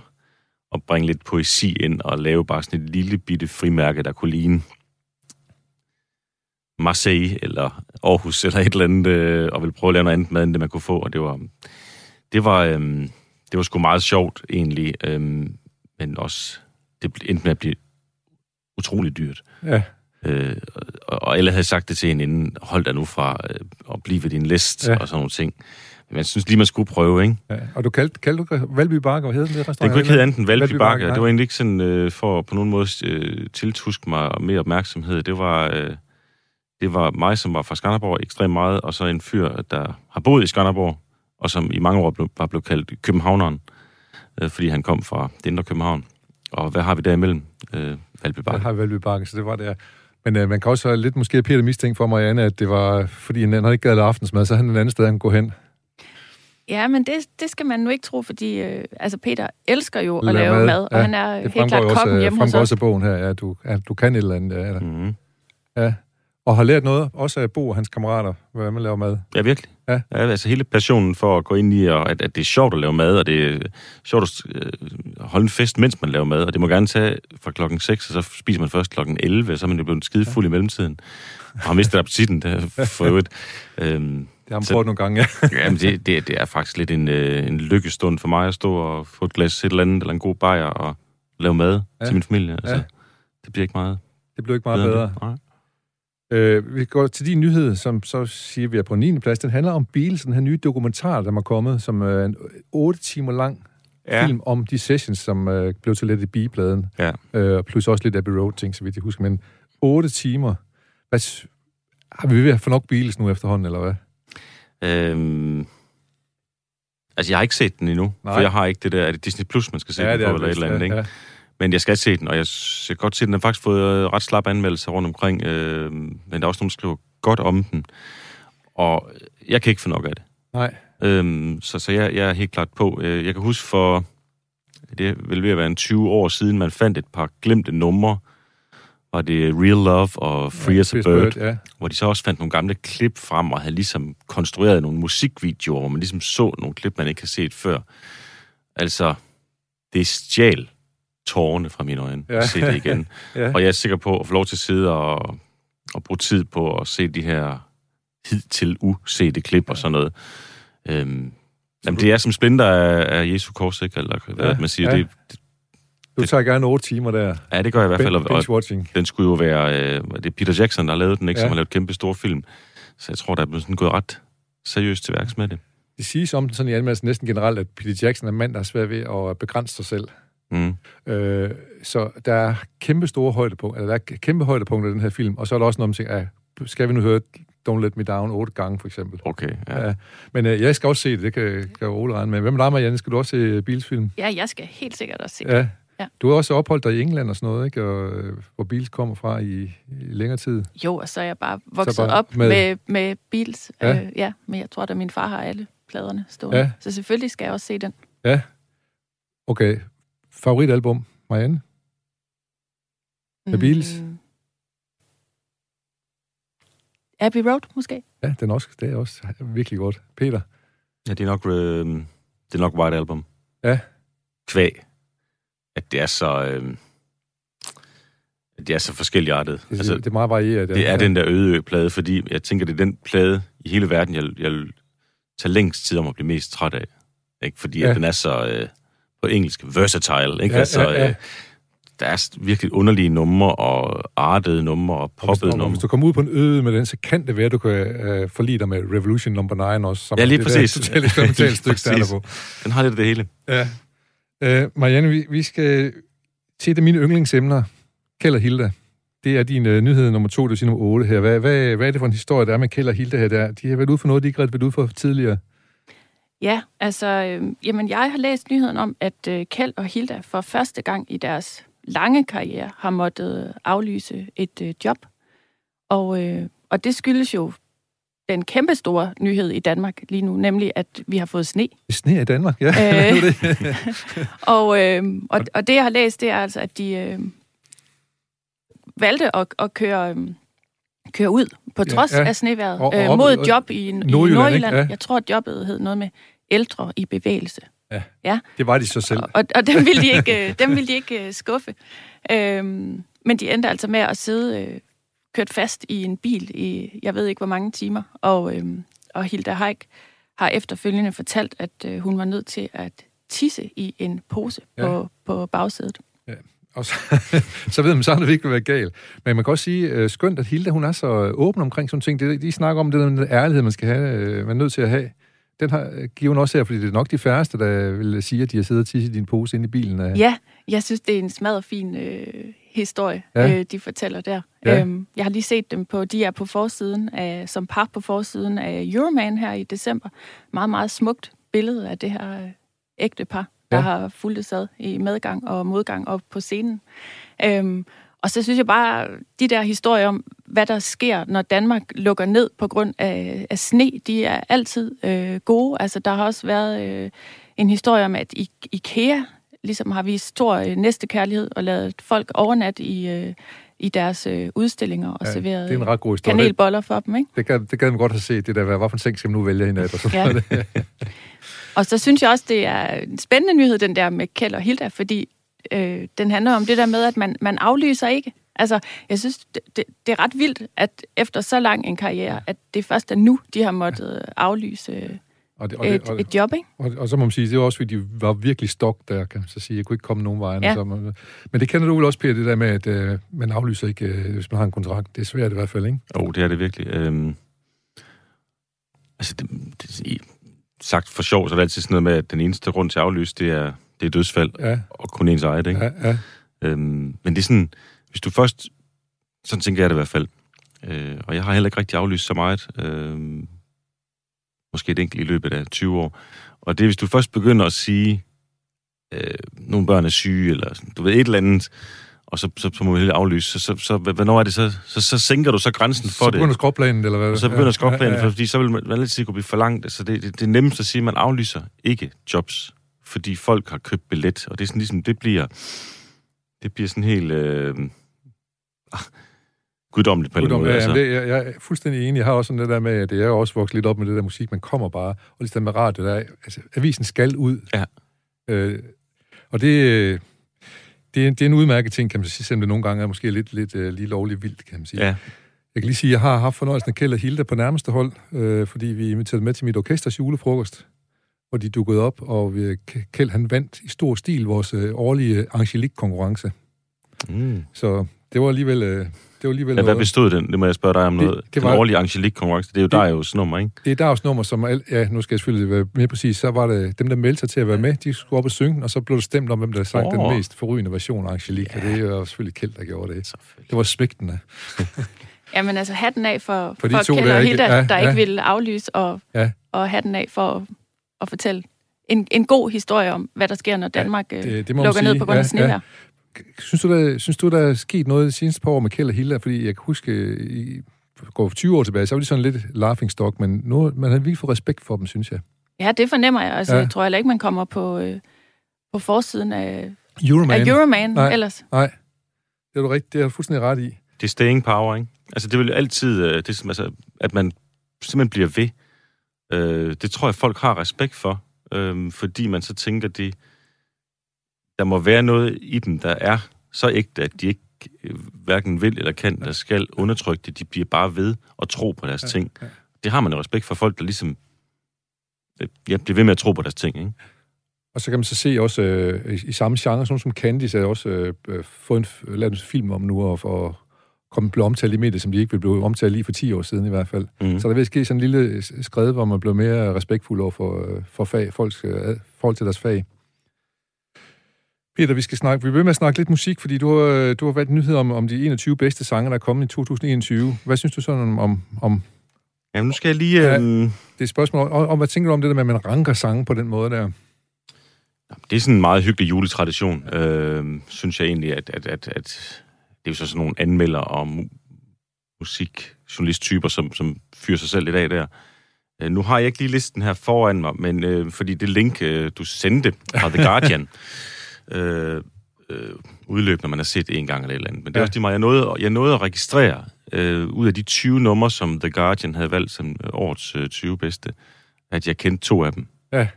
at bringe lidt poesi ind og lave bare sådan et lille bitte frimærke, der kunne ligne Marseille eller Aarhus eller et eller andet, øh, og ville prøve at lave noget andet mad, end det man kunne få, og det var, det var, øh, det var sgu meget sjovt egentlig, øh, men også, det endte med at blive utrolig dyrt. Ja. Øh, og, og alle havde sagt det til hende inden, hold dig nu fra øh, at blive ved din list ja. og sådan nogle ting. Jeg synes lige, man skulle prøve, ikke? ja. Og du kaldte, kaldte du Valby Bakker, hvad hed den det restaurant? Den kunne ikke hedde andet end Valby Valby Bakke, Bakke. Det var egentlig ikke sådan øh, for på nogen måde øh, tiltuske mig mere opmærksomhed. Det var, øh, det var mig, som var fra Skanderborg ekstremt meget, og så en fyr, der har boet i Skanderborg, og som i mange år blev, bare blev kaldt Københavneren, øh, fordi han kom fra det indre København. Og hvad har vi derimellem? Øh, Valby Der Bakke. har vi Valby Bakke, så det var det. Men øh, man kan også lidt måske Peter mistænkt for Marianne, at det var, fordi han han ikke gad aftensmad, så han et andet sted, han kunne gå hen. Ja, men det, det skal man nu ikke tro, fordi øh, altså Peter elsker jo at Lave lave mad, mad, og ja. han er Det helt klart også, kokken hjemme hos fremgår os. også af bogen her, ja, du, ja, du kan et eller andet. Ja, Mm-hmm. ja. Og har lært noget, også af Bo og hans kammerater, hvordan man laver mad. Ja, virkelig. Ja. ja. altså hele passionen for at gå ind i, og at, at det er sjovt at lave mad, og det er sjovt at øh, holde en fest, mens man laver mad, og det må gerne tage fra klokken 6, og så spiser man først klokken 11, og så er man jo blevet skide fuld i mellemtiden. Og har mistet appetitten, der for øvrigt. Øhm, Det har man prøvet nogle gange, ja. jamen, det, det, det er faktisk lidt en, øh, en lykkestund for mig at stå og få et glas et eller andet, eller en god bajer, og lave mad Ja. til min familie. Altså, Ja. Det bliver ikke meget Det blev ikke meget bedre. bedre. Nej. Øh, vi går til din nyhed, som så siger vi er på 9. plads. Den handler om Beatles, den her nye dokumentar, der er kommet, som er en 8 timer lang Ja. film om de sessions, som øh, blev til lidt i bigebladen. Ja. Øh, plus også lidt Abbey Road-ting, så vidt jeg husker. Men otte timer. Hvad, har vi ved at få nok Beatles nu efterhånden, eller hvad? Øhm, altså, jeg har ikke set den endnu, Nej. For jeg har ikke det der... Er det Disney Plus, man skal se den på, eller et eller andet, ikke? ja. Men jeg skal se den, og jeg, s- jeg kan godt se, at den har faktisk fået øh, ret slap anmeldelser rundt omkring, øh, men der er også nogen, der skriver godt om den. Og jeg kan ikke få nok af det. Nej. Øhm, så så jeg, jeg er helt klart på. Øh, Jeg kan huske for, det vel ved at være en 20 år siden, man fandt et par glemte numre. Var det Real Love og Free as a Chris Bird, Ja. hvor de så også fandt nogle gamle klip frem og havde ligesom konstrueret nogle musikvideoer, hvor man ligesom så nogle klip, man ikke har set før. Altså, det stjal tårerne fra mine øjne Ja. ja. at se det igen. ja. Og jeg er sikker på at få lov til at sidde og, og bruge tid på at se de her hidtil usete klip og sådan noget. Øhm, jamen, det er som splinter af, af Jesu kors, ikke? Eller hvad Ja, man siger. ja. Det, det, Du tager gerne otte timer der. ja, det gør jeg i hvert fald. Og, og den skulle jo være... Øh, det er Peter Jackson, der har lavet den, ikke? Ja. Som har lavet kæmpe store film. Så jeg tror, der er blevet sådan gået ret seriøst til værks med det. Det siges om den sådan i anmeldelsen næsten generelt, at Peter Jackson er en mand, der har svært ved at begrænse sig selv. Mm. Øh, så der er kæmpe store højdepunkter, eller der er kæmpe højdepunkter i den her film, og så er der også tænker, ah, skal vi nu høre Don't Let Me Down otte gange, for eksempel. Okay, ja. Ja. Men øh, jeg skal også se det, det kan, kan Ole regne med. Hvem er dig, Marianne? Skal du også se Beals-film? Ja, jeg skal helt sikkert også se Ja. Ja. Du har også opholdt dig i England og sådan noget, ikke? Og, øh, hvor Beals kommer fra i, i længere tid. Jo, og så er jeg bare vokset bare op med- med, med, Beatles. Ja. Øh, ja, men jeg tror, at min far har alle pladerne stående. Ja. Så selvfølgelig skal jeg også se den. Ja. Okay. Favoritalbum, Marianne? Med Beatles? Mm. Abbey Road, måske? Ja, den også, det er også virkelig godt. Peter? ja det, er nok, øh, det er nok White Album. Ja. Kvæg. At det er så... Øh, at det er så forskelligartet. Det, altså, det er meget varieret. Det er den der øde plade, fordi jeg tænker, det er den plade i hele verden, jeg, jeg vil tage længst tid om at blive mest træt af. Ikke? Fordi Ja. ja. at den er så, øh, på engelsk, versatile. Ikke? Ja, altså, ja, ja. Øh, der er virkelig underlige numre, og artede numre, og poppede numre. hvis du kommer ud på en øde med den, så kan det være, at du kan øh, forlige dig med Revolution Number 9 også. Som Ja, lige det præcis. Der totalt eksperimentale Lige stykke, der er på. Den har lidt af det hele. Ja. Øh, Marianne, vi, vi skal til et af mine yndlingsemner. Kjeld og Hilda. Det er din øh, nyhed nummer to, det er nummer 8 her. Hvad, hvad, hvad er det for en historie, der er med Kjeld og Hilda her? Der? De har været ude for noget, de ikke rigtig været ude for tidligere. Ja, altså, øh, jamen, jeg har læst nyheden om, at øh, Kjeld og Hilda for første gang i deres lange karriere har måttet aflyse et øh, job. Og, øh, og det skyldes jo den kæmpe store nyhed i Danmark lige nu, nemlig at vi har fået sne. Sne i Danmark, ja. Øh. Og, øh, og, og det, jeg har læst, det er altså, at de øh, valgte at, at køre, øh, køre ud på Ja, trods ja. ja, af sneværet Og- og øh, mod et job i, i Nordjylland, Nordjylland. ikke? Ja. Jeg tror, at jobbet hed noget med ældre i bevægelse. det var de så selv. Og, og, og dem ville de ikke, øh, dem ville de ikke øh, skuffe. Øhm, men de endte altså med at sidde øh, kørt fast i en bil i, jeg ved ikke hvor mange timer. Og, øhm, og Hilda Haik har efterfølgende fortalt, at øh, hun var nødt til at tisse i en pose Ja. ja. på, på bagsædet. Og så, så ved man, så har det virkelig været galt. Men man kan også sige, øh, skønt, at Hilda, hun er så øh, åben omkring sådan ting. Det, de snakker om det der med den ærlighed, man skal have, øh, man er nødt til at have. Den har, giver hun også her, fordi det er nok de færreste, der vil sige, at de har siddet og tisset i din pose inde i bilen. øh. Ja, jeg synes, det er en smadret fin øh, historie, Ja. øh, de fortæller der. Ja. Øhm, jeg har lige set dem på, de er på forsiden af, som par på forsiden af Euroman her i december. Meget, meget smukt billede af det her øh, ægte par, der Ja. har fulgt sad i medgang og modgang op på scenen. Øhm, og så synes jeg bare, de der historier om, hvad der sker, når Danmark lukker ned på grund af, af sne, de er altid øh, gode. Altså, der har også været øh, en historie om, at I, IKEA ligesom har vist stor øh, næstekærlighed og lavet folk overnatte i, øh, i deres øh, udstillinger og Ja, serveret det er en ret god historie. kanelboller for dem, ikke? Det, det, det gad man godt have set, det der, hvad, for en seng skal man nu vælge i nat? Og sådan Ja. Og så synes jeg også, det er en spændende nyhed, den der med Kjeld og Hilda, fordi øh, den handler om det der med, at man, man aflyser ikke. Altså, jeg synes, det, det, det er ret vildt, at efter så lang en karriere, at det først er nu, de har måttet aflyse Og, det, og, et, det, og, et job, ikke? og, og, så må man sige, det var også, fordi de var virkelig stok der, kan man så sige. Jeg kunne ikke komme nogen vejen. Ja. Så man, men det kender du vel også, Peter, det der med, at øh, man aflyser ikke, øh, hvis man har en kontrakt. Det er svært i hvert fald, ikke? Jo, det er det virkelig. Øhm, altså, det, det, sagt for sjov, så er det altid sådan noget med, at den eneste grund til at aflyse, det er, det er dødsfald, Ja, og kun ens eget, ikke? ja, ja. Øhm, men det er sådan, hvis du først, sådan tænker jeg det i hvert fald, øh, og jeg har heller ikke rigtig aflyst så meget, øh, måske et enkelt i løbet af 20 år, og det er, hvis du først begynder at sige, øh, nogle børn er syge, eller du ved, et eller andet, og så, så, så må vi helt aflyse, så, så, så, hvornår er det så, så, så sænker du så grænsen for Så det. begynder skråplanen, eller hvad? Og så begynder skråplanen, ja, ja, ja. fordi så vil man, altid kunne blive for langt. Så det, det, det er nemmest at sige, at man aflyser ikke jobs, fordi folk har købt billet, og det er sådan ligesom, det bliver, det bliver sådan helt øh, guddommeligt på en Guddom, måde. ja, Altså. det, jeg, jeg er fuldstændig enig. Jeg har også sådan det der med, at jeg er også vokset lidt op med det der musik, man kommer bare, og ligesom med radio, der er, altså, avisen skal ud. Ja. Øh, og det, øh, det, er, det er en udmærket ting, kan man sige, selvom det nogle gange er måske lidt, lidt uh, lige lovligt vildt, kan man sige. Ja, Jeg kan lige sige, at jeg har haft fornøjelsen af Kjeld og Hilda på nærmeste hold, øh, fordi vi inviterede med til mit orkesters julefrokost, hvor de dukkede op, og vi, Kjeld han vandt i stor stil vores øh, årlige Angelique-konkurrence. mm. Så det var alligevel, øh, det var alligevel ja hvad bestod den? Det må jeg spørge dig om Det- noget. det den var- årlige Angelique-konkurrence, det er jo Det- der jo nummer, ikke? Det er Dags nummer, som... Al, ja, nu skal jeg selvfølgelig være mere præcis. Så var det dem, der meldte sig til at være med. De skulle op og synge, den, og så blev det stemt om, hvem der sang Åh. den mest forrygende version af Angelique. Ja. Og det er jo selvfølgelig Kjeld, der gjorde det. Det var svigtende. Jamen altså, hatten af for, For for, de for to Kjeld der og ikke- Hilda, ja, der ja. ikke ville aflyse, og, Ja. og hatten af for at, at fortælle en, en god historie om, hvad der sker, når Danmark det- det, det det lukker ned på grund af Ja, snevejr. ja. Synes du, der, synes du, der er sket noget de seneste par år med Kjeld og Hilda? Fordi jeg kan huske, i, går 20 år tilbage, så var de sådan lidt laughing stock, men nu man har virkelig fået respekt for dem, synes jeg. Ja, det fornemmer jeg. Altså, Ja. Jeg tror heller ikke, man kommer på, øh, på forsiden af, Euroman. af Euroman Nej. ellers. Nej, det er du rigtigt. Det er du fuldstændig ret i. Det er staying power, ikke? Altså, det vil jo altid, øh, det, er som, altså, at man simpelthen bliver ved. Øh, det tror jeg, folk har respekt for, øh, fordi man så tænker, det, der må være noget i dem, der er så ægte, at de ikke øh, hverken vil eller kan eller skal undertrykke det. De bliver bare ved at tro på deres Ja, ting. ja. Det har man jo respekt for folk, der ligesom øh, ja, bliver ved med at tro på deres ting, ikke? Og så kan man så se også øh, i, i samme genre, sådan som Candice er også øh, øh, fået en, lavet en film om nu, og for komme blive omtalt i medier, som de ikke blive omtalt lige for 10 år siden i hvert fald. Mm. Så der vil ske sådan en lille skred, hvor man bliver mere respektfuld over for, for fag, folks øh, forhold til deres fag. Peter, vi skal snakke, vi vil med at snakke lidt musik, fordi du har, du har valgt nyheder om, om de 21 bedste sange, der er kommet i 2021. Hvad synes du sådan om, om, om Jamen, nu skal jeg lige... Ja. Øh, det er et spørgsmål, om, om, hvad tænker du om det der med, at man ranker sange på den måde der? Det er sådan en meget hyggelig juletradition, øh, synes jeg egentlig, at, at, at, at det er jo så sådan nogle anmelder og mu- musikjournalisttyper, som, som fyrer sig selv lidt af der. Øh, nu har jeg ikke lige listen her foran mig, men øh, fordi det link, øh, du sendte fra The Guardian, øh, øh, udløb, når man har set en gang eller et eller andet. Men det er Ja. også lige meget, jeg nåede, jeg nåede at registrere øh, ud af de 20 numre, som The Guardian havde valgt som øh, årets øh, 20 bedste, at jeg kendte to af dem. Ja.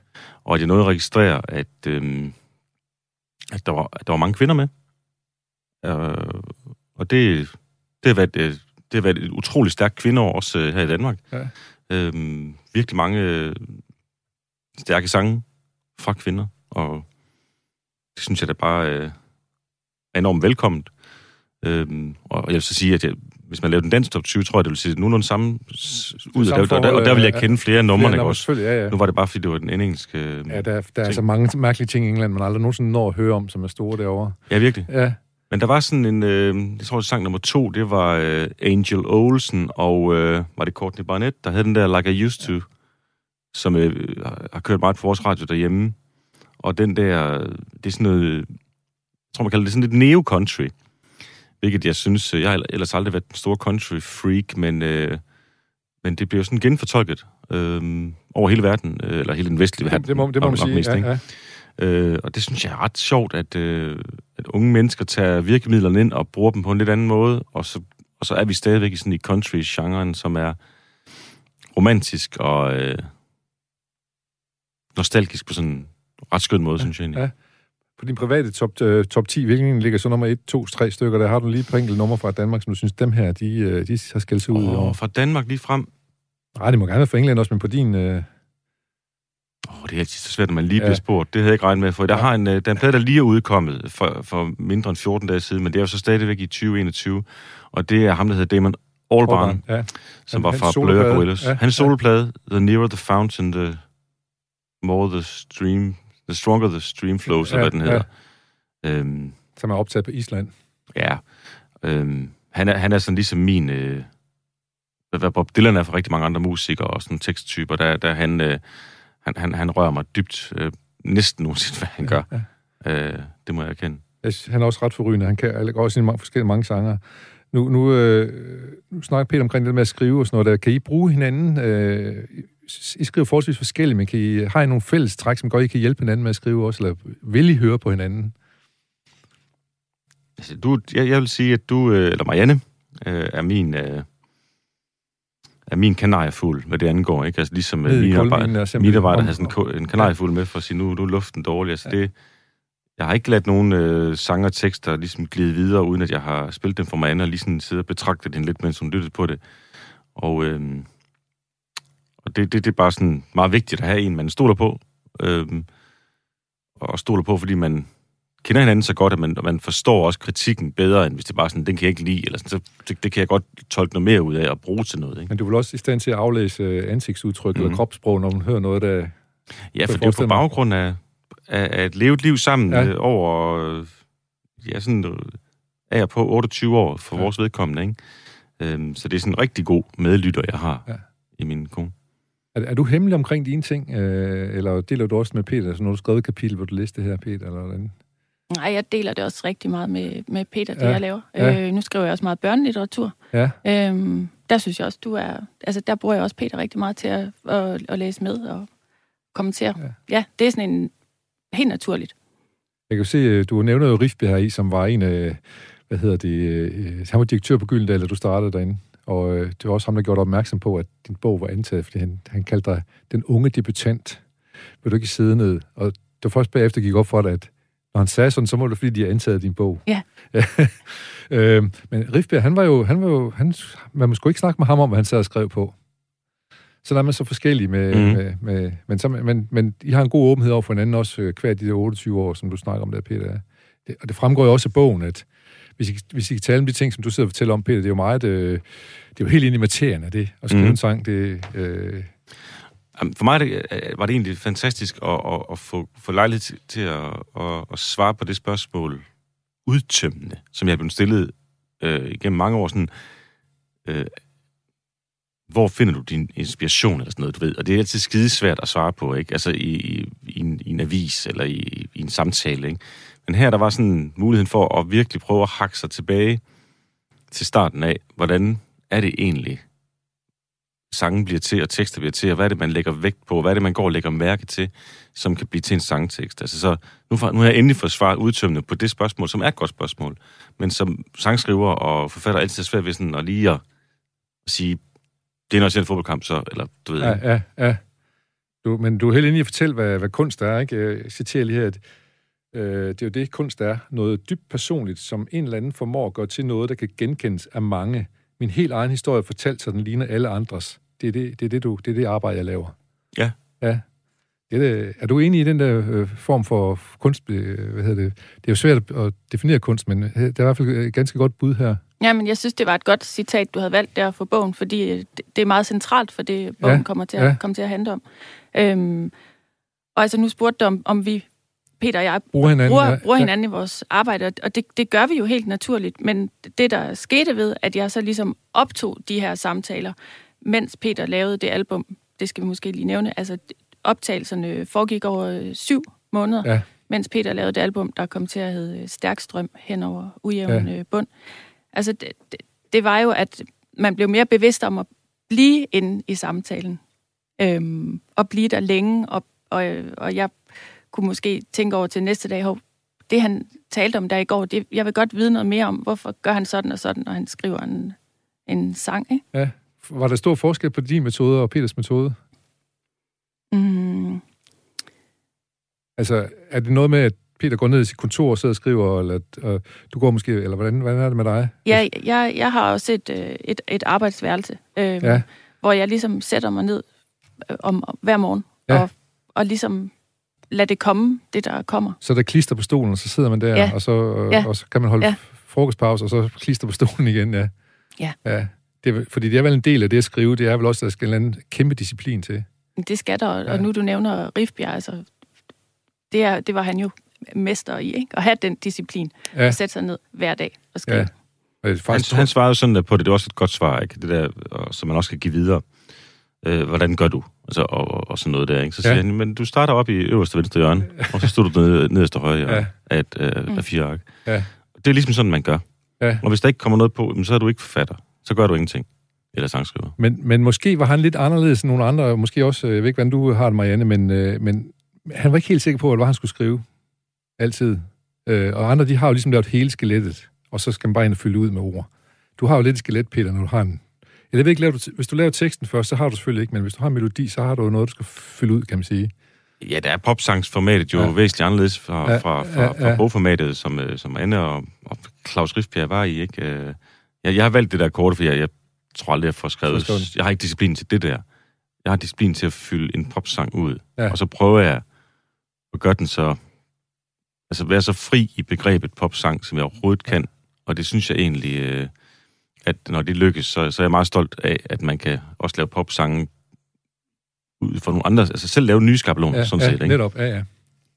Og at jeg nåede at registrere, at, øhm, at, der, var, at der var mange kvinder med. Øh, og det, det, har været, øh, det har været et utroligt stærkt kvindeår også øh, her i Danmark. Ja. Øhm, virkelig mange øh, stærke sange fra kvinder, og det synes jeg da bare øh, er enormt velkomment. Øhm, og jeg vil så sige, at jeg, hvis man lavede den dansk top 20, tror jeg, det ville se nogenlunde samme ud, samme og der, og der, og der vil jeg kende flere af numrene, også? Ja, ja. Nu var det bare, fordi det var den engelske... Øh, Ja, der, der er ting. altså mange mærkelige ting i England, man aldrig nogensinde når at høre om, som er store derovre. ja, virkelig. Ja, Men der var sådan en, øh, jeg tror, det sang nummer to, det var øh, Angel Olsen, og øh, var det Courtney Barnett, der havde den der Like I Used To, som øh, har- kørt meget på vores radio derhjemme. Og den der, det er sådan noget, jeg tror, man kalder det sådan lidt neo-country. Hvilket jeg synes, jeg har ellers aldrig været en stor country-freak, men, øh, men det bliver jo sådan genfortolket øh, over hele verden, øh, eller hele den vestlige verden. det, må, det må man sige. mest, Ja, ikke? ja. Øh, og det synes jeg er ret sjovt, at, øh, at unge mennesker tager virkemidlerne ind og bruger dem på en lidt anden måde, og så, og så er vi stadigvæk i sådan i country-genren, som er romantisk og øh, nostalgisk på sådan ret skøn måde, ja, synes jeg egentlig. ja. På din private top, øh, top 10, hvilken ligger så nummer 1, 2, 3 stykker? Der har du lige et par enkelte numre fra Danmark, som du synes, dem her, de, øh, de har skældt sig ud over. Og fra Danmark lige frem, Nej, det må gerne være fra England også, men på din... Øh, Åh, det er altid så svært, når man lige Ja. bliver spurgt. Det havde jeg ikke regnet med, for der Ja. har en, øh, der er en plade, der lige er udkommet for, for mindre end 14 dage siden, men det er jo så stadigvæk i 2021, og det er ham, der hedder Damon Albarn, ja. som Han- var fra. Blur Gorillas. Ja, Hans ja. soloplade, The Nearer the Fountain, The More the Stream The Stronger the Stream Flows, ja, Ja, hvad den hedder. ja. Øhm, Som er optaget på Island. ja. Øhm, han, er, han er sådan ligesom min... Øh, hvad- Bob Dylan er for rigtig mange andre musikere og sådan teksttyper, der, der han, øh, han, han, han rører mig dybt. Øh, næsten uanset hvad han gør. Ja. Øh, det må jeg erkende. Han er også ret forrygende. Han kan også mange forskellige mange sanger. Nu, nu, øh, nu snakker Peter omkring det med at skrive og sådan noget der. Kan I bruge hinanden? Øh, I skriver forholdsvis forskelligt, men kan I, har I nogle fælles træk, som gør, I kan hjælpe hinanden med at skrive også? Eller vil I høre på hinanden? Altså, du, jeg, jeg vil sige, at du, øh, eller Marianne, øh, er min... Øh, er min kanariefugl, hvad det angår, ikke? Altså ligesom Ned i øh, mine arbejder, om- har sådan en en kanariefugl med for at sige, nu, nu er luften dårlig. Altså det, jeg har ikke ladt nogen øh, sanger og tekster ligesom glide videre, uden at jeg har spillet dem for mig og lige sådan siddet og betragtet den lidt, mens hun lyttede på det. Og, øh, og det, det, det er bare sådan meget vigtigt at have en, man stoler på. Øh, og stoler på, fordi man kender hinanden så godt, at man, man forstår også kritikken bedre, end hvis det bare sådan, den kan jeg ikke lide, eller sådan, så det, det kan jeg godt tolke noget mere ud af og bruge til noget. Ikke? Men du vel også i stand til at aflæse øh, ansigtsudtryk mm. eller kropssprog, når man hører noget, der... Ja, for det er på baggrund af, af, af et levet liv sammen Ja. øh, over øh, ja, sådan, øh, er jeg på 28 år for Ja. vores vedkommende. Ikke? Øhm, så det er sådan en rigtig god medlytter, jeg har ja. i min kone. Er, er du hemmelig omkring dine ting, øh, eller deler du også med Peter? Altså, når du skrev et kapitel, hvor du læste det her, Peter, eller hvordan? Nej, jeg deler det også rigtig meget med, med Peter, det Ja, jeg laver. ja. Øh, nu skriver jeg også meget børnelitteratur. Ja, Øhm, der synes jeg også, du er... Altså, der bruger jeg også Peter rigtig meget til at, at, at læse med og kommentere. Ja. Ja. det er sådan en... Helt naturligt. jeg kan jo se, øh, du nævner jo Rifbjerg her i, som var en af, hvad hedder det, øh, han var direktør på Gyldendal, da du startede derinde. Og øh, det var også ham, der gjorde dig opmærksom på, at din bog var antaget, fordi han, han kaldte dig den unge debutant. Vil du ikke sidde ned? Og det var først bagefter gik op for dig, at når han sagde sådan, så var det fordi, de har antaget din bog. Ja. øh, men Rifbjerg, han var jo, han var jo han, man må sgu ikke snakke med ham om, hvad han sad og skrev på. Så der er man så forskellige med, mm. Med, med men, så, men, men I har en god åbenhed over for hinanden også, øh, hver de der 28 år, som du snakker om der, Peter. Det, og det fremgår jo også af bogen, at hvis I, hvis I kan tale om de ting, som du sidder og fortæller om, Peter, det er jo meget, øh, det er jo helt ind i materien af det, at skrive mm. En sang, det, øh, For mig det, øh, var det egentlig fantastisk at, at, at få, få lejlighed til, til at, at, at svare på det spørgsmål udtømmende, som jeg er blevet stillet øh, igennem mange år. Sådan, øh, hvor finder du din inspiration eller sådan noget, du ved? Og det er altid skidesvært at svare på, ikke? Altså i, i, i, en, i en avis eller i, i en samtale, ikke? Men her der var sådan muligheden for at virkelig prøve at hakke sig tilbage til starten af, hvordan er det egentlig, sangen bliver til, og tekster bliver til, og hvad er det, man lægger vægt på, hvad er det, man går og lægger mærke til, som kan blive til en sangtekst. Altså så, nu, får- nu har jeg endelig fået svaret udtømmende på det spørgsmål, som er et godt spørgsmål, men som sangskriver og forfatter altid er svært ved sådan at lige at, sige, det er en officiel fodboldkamp, så, eller du ved, Ja, ja, ja. Du, men du er helt inde i at fortælle, hvad, hvad kunst er, ikke? Jeg citerer lige her, at øh, det er jo det, kunst er. Noget dybt personligt, som en eller anden formår at gøre til noget, der kan genkendes af mange. Min helt egen historie fortalt, så den ligner alle andres. Det er det, det, er det, du, det, er det arbejde, jeg laver. Ja. Ja. Det er, det. er du enig i den der øh, form for kunst? Øh, hvad hedder det? Det er jo svært at definere kunst, men øh, det er i hvert fald et ganske godt bud her. Ja, men jeg synes, det var et godt citat, du havde valgt der for bogen, fordi øh, det, er meget centralt for det, bogen Ja, kommer, til at, ja. ja. kommer til at handle om. Øhm, og altså, nu spurgte du, om, om vi, Peter og jeg, Bruger hinanden. bruger, ja. bruger hinanden i vores arbejde, og- det, det gør vi jo helt naturligt. Men det, der skete ved, at jeg så ligesom optog de her samtaler, mens Peter lavede det album, det skal vi måske lige nævne, altså optagelserne foregik over øh, syv måneder, Ja. mens Peter lavede det album, der kom til at hedde øh, Stærk Strøm hen over ujævn ja. bund. Altså, det, det, det var jo, at man blev mere bevidst om at blive inde i samtalen, øhm, og blive der længe, og, og, og jeg kunne måske tænke over til næste dag, hov, det han talte om der i går, det, jeg vil godt vide noget mere om, hvorfor gør han sådan og sådan, når han skriver en, en sang, ikke? Ja. Var der stor forskel på din metode og Peters metode? Mm, Altså, er det noget med, at Peter går ned i sit kontor og sidder og skriver, eller at, og du går måske, eller hvordan, hvordan er det med dig? ja, jeg, jeg har også et, øh, et, et arbejdsværelse, øhm, Ja. hvor jeg ligesom sætter mig ned øh, om, om hver morgen, Ja. og, og ligesom lader det komme, det der kommer. Så er der klister på stolen, og så sidder man der, Ja. og, så, øh, Ja. og så kan man holde Ja. frokostpause, og så klister på stolen igen, ja. Ja. ja. Det er, fordi det er vel en del af det at skrive, det er vel også, at der skal en eller anden kæmpe disciplin til. Det skal der, og, Ja. og nu du nævner Rifbjerg, altså det, er, det var han jo mester i, ikke? At have den disciplin. Ja. At sætte sig ned hver dag og skrive. Ja. Øh, Han, Faktisk, han svarede jo sådan der på det, det er også et godt svar, ikke? Det der, og, som man også kan give videre. Øh, hvordan gør du? Altså, og, og, og sådan noget der, ikke? Så siger Ja. han, men du starter op i øverste venstre hjørne, og så står du ned, nederste højre hjørne Ja. af, et, øh, af fire ark. Ja. Det er ligesom sådan, man gør. Ja. Og hvis der ikke kommer noget på, så er du ikke forfatter. Så gør du ingenting. Eller sangskriver. Men, men måske var han lidt anderledes end nogle andre, måske også, jeg ved ikke, hvordan du har det, Marianne, men, øh, men han var ikke helt sikker på, hvad han skulle skrive. Altid. Øh, og andre, de har jo ligesom lavet hele skelettet, og så skal man bare ind og fylde ud med ord. Du har jo lidt et skelet, Peter, når du har en... Jeg ved ikke, laver du, hvis du laver teksten først, så har du selvfølgelig ikke, men hvis du har en melodi, så har du noget, du skal fylde ud, kan man sige. Ja, der er popsangsformatet jo Ja. væsentligt anderledes fra, Ja, fra, fra, ja, ja. fra bogformatet, som, øh, som Anne og, og Claus Riffbjerg var i. Ikke? Øh, Jeg, jeg har valgt det der kort, fordi jeg, jeg tror aldrig, jeg får skrevet... Jeg har ikke disciplin til det der. Jeg har disciplin til at fylde en popsang ud. Ja. Og så prøver jeg at gøre den så... Altså være så fri i begrebet popsang, som jeg overhovedet kan. Og det synes jeg egentlig, øh, at når det lykkes, så, så er jeg meget stolt af, at man kan også lave popsange ud fra nogle andre... Altså selv lave nye skabeloner, Ja, sådan ja set. Ikke? netop, ja, ja.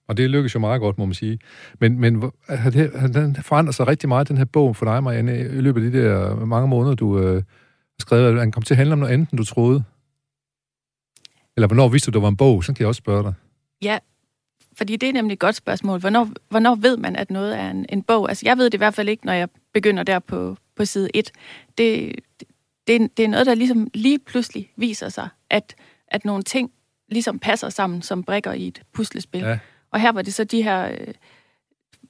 Og det lykkes jo meget godt, må man sige. Men, men den forandret sig rigtig meget, den her bog for dig, Marianne, i løbet af de der mange måneder, du øh, har skrevet, at den kom til at handle om noget andet, end du troede? Eller hvornår vidste du, det var en bog? Sådan kan jeg også spørge dig. Ja, fordi det er nemlig et godt spørgsmål. Hvornår, hvornår ved man, at noget er en, en bog? Altså, jeg ved det i hvert fald ikke, når jeg begynder der på, på side 1. Det, det, er- det er noget, der ligesom lige pludselig viser sig, at, at nogle ting ligesom passer sammen som brikker i et puslespil. Ja. Og her var det så de her, øh,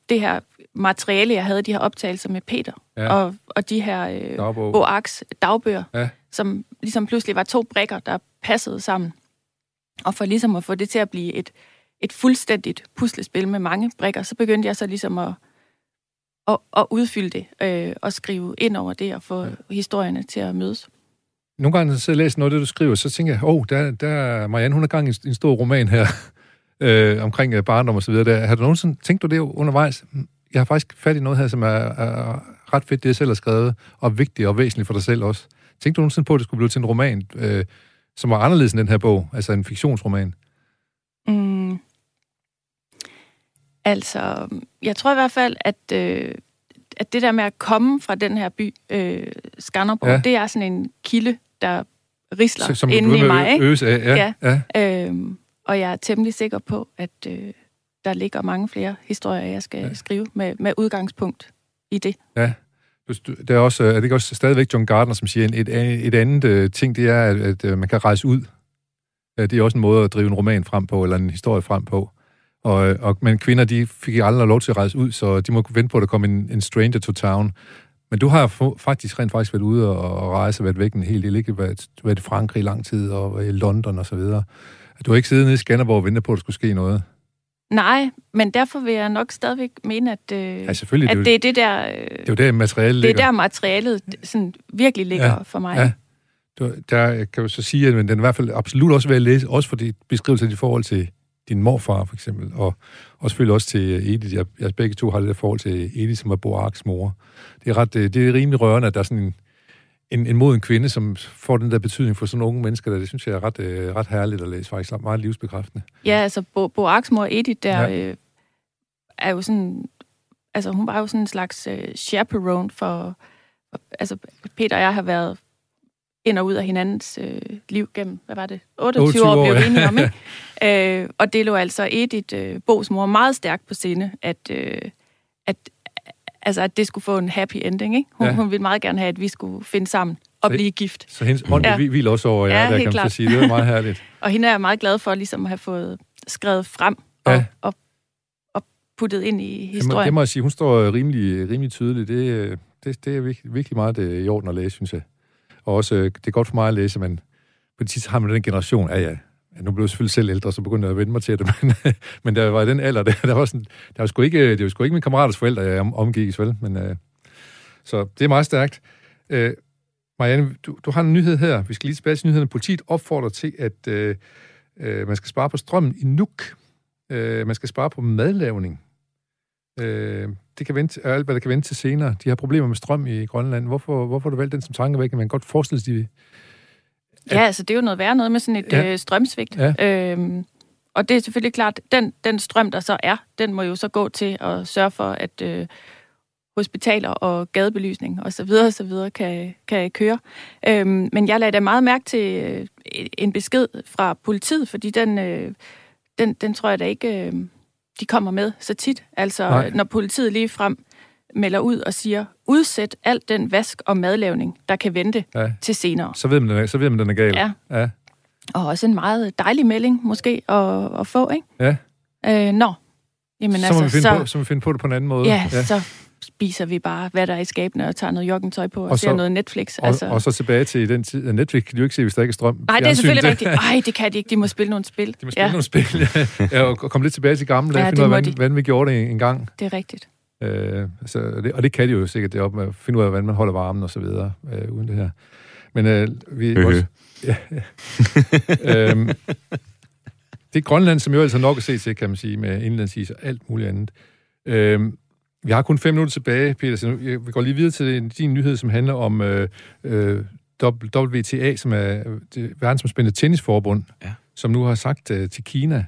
det her materiale, jeg havde, de her optagelser med Peter, Ja. og, og de her øh. Boaks dagbøger, Ja. som ligesom pludselig var to brikker, der passede sammen. Og for ligesom at få det til at blive et, et fuldstændigt puslespil med mange brikker, så begyndte jeg så ligesom at, at, at udfylde det øh, og skrive ind over det og få ja. historierne til at mødes. Nogle gange, når jeg og læser noget af det, du skriver, så tænker jeg, åh, oh, der, der er Marianne, hun har gang i en, en stor roman her, øh, omkring øh, barndom og så videre. Der. Har du nogensinde tænkt du det undervejs? Jeg har faktisk fat i noget her, som er, er ret fedt, det jeg selv har skrevet, og vigtigt og væsentligt for dig selv også. Tænkte du nogensinde på, at det skulle blive til en roman, øh, som var anderledes end den her bog, altså en fiktionsroman? Mm. Altså, jeg tror i hvert fald, at, øh, at det der med at komme fra den her by, øh, Skanderborg, Ja. ja. det er sådan en kilde, der risler Så- som inde i mig. Ikke? Øse af. Ja, ja. Ja. Øhm, og jeg er temmelig sikker på, at øh, der ligger mange flere historier, jeg skal Ja. ja. skrive med, med udgangspunkt i det. Du- Det er, også, er det ikke også stadigvæk John Gardner, som siger, et, et andet øh, ting, det er, at, at øh, man kan rejse ud. Øh, Det er også en måde at drive en roman frem på, eller en historie frem på. Og, og, men kvinder, de fik aldrig lov til at rejse ud, så de må vente på, at der kom en, en stranger to town. Men du har få, faktisk rent faktisk været ude og, og rejse og været væk en hel del. Ikke været, været i Frankrig i lang tid, og i London og så videre. Du har ikke siddet nede i Skanderborg og ventet på, at der skulle ske noget. Nej, men derfor vil jeg nok stadigvæk mene, at, øh, Ja, selvfølgelig. at det, det er det der, øh, det er jo der, materialet det er ligger. der materialet sådan virkelig ligger Ja. for mig. Ja. Du, der kan du så sige, at den er i hvert fald absolut også ved at læse, også for de beskrivelser i forhold til din morfar, for eksempel, og, og selvfølgelig også til Edith. Jeg, jeg begge to har det der forhold til Edith, som er Boarks mor. Det er, ret, øh, det er rimelig rørende, at der er sådan en, en, en moden kvinde, som får den der betydning for sådan unge mennesker, der, det synes jeg er ret, øh, ret herligt at læse, faktisk meget livsbekræftende. Ja, altså Bo, Boaks mor Edith der Ja. øh, er jo sådan, altså hun var jo sådan en slags øh, chaperone for, altså Peter og jeg har været ind og ud af hinandens øh, liv gennem, hvad var det, 28, 28 år, blev vi enige om, ikke? øh, og det lå altså Edith, øh, Bo's mor, meget stærkt på sinde, at, øh, at, altså, at det skulle få en happy ending, ikke? Hun, Ja. hun ville meget gerne have, at vi skulle finde sammen og Så- blive gift. Så hendes ånd ja. Hviler også over jer, Ja, der helt kan man klart. sige. Det er meget herligt. Og hende er jeg meget glad for ligesom at have fået skrevet frem og, Ja. og, og puttet ind i historien. det må jeg sige, hun står rimelig, rimelig tydeligt. Det, øh, det, det er virkelig, virkelig meget øh, i orden at læse, synes jeg. Og også, det er godt for mig at læse, men på det har man den generation, ja ja, ja nu blev jeg selvfølgelig selv ældre, så begyndte jeg at vende mig til det, men, men der var den alder, der, der var sådan, der var sgu ikke, det var sgu ikke min kammeraters forældre, jeg omgik, vel, men øh, så det er meget stærkt. Øh, Marianne, du, du har en nyhed her. Vi skal lige tilbage til nyhederne. Politiet opfordrer til, at øh, øh, man skal spare på strømmen i Nuuk. Øh, man skal spare på madlavning. Øh, det kan vente, alt, hvad der kan vente til senere. De har problemer med strøm i Grønland. Hvorfor, hvorfor har du valgt den som tankevækkende? Man kan godt forestille sig, de... Ja, altså det er jo noget værre noget med sådan et Ja. øh, strømsvigt. Ja. Øhm, og det er selvfølgelig klart, den, den strøm, der så er, den må jo så gå til at sørge for, at øh, hospitaler og gadebelysning og så videre, så videre kan, kan køre. Øhm, men jeg lagde da meget mærke til øh, en besked fra politiet, fordi den, øh, den, den tror jeg da ikke, øh, de kommer med så tit. Altså, Nej. når politiet lige frem melder ud og siger, udsæt alt den vask og madlavning, der kan vente Ja. til senere. Så ved man, den er, så ved man, den er gal. Ja. Ja. Og også en meget dejlig melding, måske, at, at få, ikke? ja. Øh, nå. Jamen så, må altså, vi finde så, på, så må vi finde på det på en anden måde. ja, ja, så spiser vi bare, hvad der er i skabene, og tager noget joggingtøj på, og, Og og ser så- noget Netflix. Og, altså... og så tilbage til den tid. Netflix kan de jo ikke se, hvis der ikke er strøm. Nej, det er selvfølgelig rigtigt. Ej, det kan de ikke. De må spille nogle spil. De må spille ja. nogle spil. ja, og komme lidt tilbage til gamle dage, Ja, finde ud af, hvordan, de. hvordan vi gjorde det en gang. Det er rigtigt. Øh, så det, og det kan de jo sikkert det op med at finde ud af, hvordan man holder varmen og så videre, øh, uden det her. Men øh, vi... Høhø. Vores, ja, ja. øhm, det er Grønland, som jo altså nok at se til, kan man sige, med indlandsis og alt muligt andet. Øhm, vi har kun fem minutter tilbage, Peter, så nu, jeg- vi går lige videre til din nyhed, som handler om øh, øh, WTA, som er øh, det verdensomspændende tennisforbund, Ja. som nu har sagt øh, til Kina,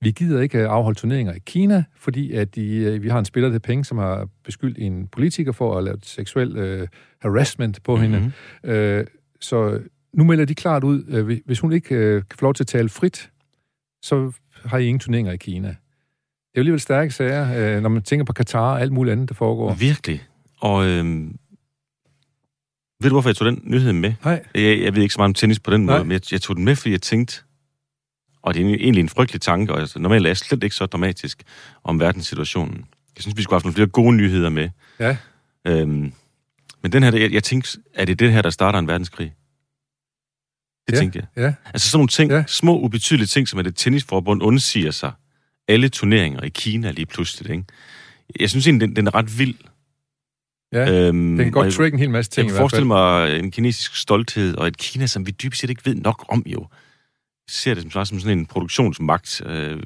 vi gider ikke øh, afholde turneringer i Kina, fordi at de, øh, vi har en spiller til penge, som har beskyldt en politiker for at lavet seksuel øh, harassment på mm-hmm. hende. Øh, så nu melder de klart ud, øh, hvis- hvis hun ikke øh, kan få lov til at tale frit, så har I ingen turneringer i Kina. Er jo alligevel stærke sager, øh, når man tænker på Katar og alt muligt andet, der foregår. Virkelig. Og øhm, ved du, hvorfor jeg tog den nyhed med? Nej, Jeg, jeg ved ikke så meget om tennis på den Nej. måde, men jeg, jeg tog den med, fordi jeg tænkte, og det er egentlig en frygtelig tanke, og altså, normalt er jeg slet ikke så dramatisk om verdenssituationen. Jeg synes, vi skulle have haft nogle flere gode nyheder med. Ja. Øhm, men den her, jeg, jeg tænkte, er det det her, der starter en verdenskrig? Det Ja. tænkte jeg. ja, Altså sådan nogle ting, Ja. små ubetydelige ting, som at det tennisforbund undsiger sig alle turneringer i Kina lige pludselig. Ikke? Jeg synes egentlig, den, den er ret vild. ja. Øhm, Den kan godt jeg- trigge en hel masse jeg ting i kan forestille mig en kinesisk stolthed, og et Kina, som vi dybest set ikke ved nok om jo. Jeg ser det som, sådan- som sådan en produktionsmagt. Øh,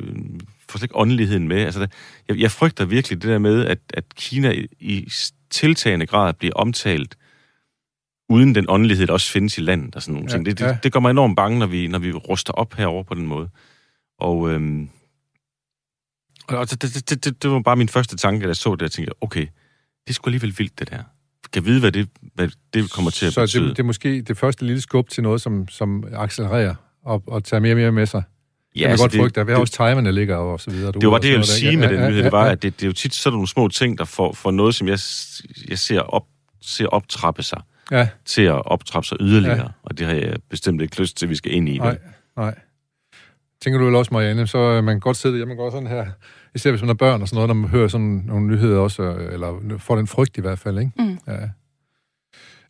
får slet ikke åndeligheden med. Altså, der- jeg, jeg frygter virkelig det der med, at, at Kina i, i tiltagende grad bliver omtalt, uden den åndelighed, der også findes i landet og sådan nogle ja, ting. Det, det, ja. det gør mig enormt bange, når vi, når vi ruster op herover på den måde. Og, øhm, og det, det, det, det, det var bare min første tanke, da jeg så det. Jeg tænkte, okay, det sgu alligevel vildt, det der. Kan vide, hvad det, hvad det kommer til at Så betyde. det, det er måske det første lille skub til noget, som, som accelererer og, og tager mere og mere med sig. Ja, kan altså, godt frygte. Vi har det, også timerne ligger og så videre. det var det, jeg ville sige med den ja, nyhed. Det var, ja, at det, det er jo tit sådan nogle små ting, der får, får noget, som jeg, jeg ser, op, ser optrappe sig, Ja, til at optrappe sig yderligere. Ja. Ja. Og det har jeg bestemt ikke lyst til, at vi skal ind i. nej, nej. Tænker du vel også, Marianne, så øh, man kan godt sidde hjemme og gå sådan her, især hvis man har børn og sådan noget, når man hører sådan nogle nyheder også, øh, eller får den frygt i hvert fald, ikke? Mm. Ja.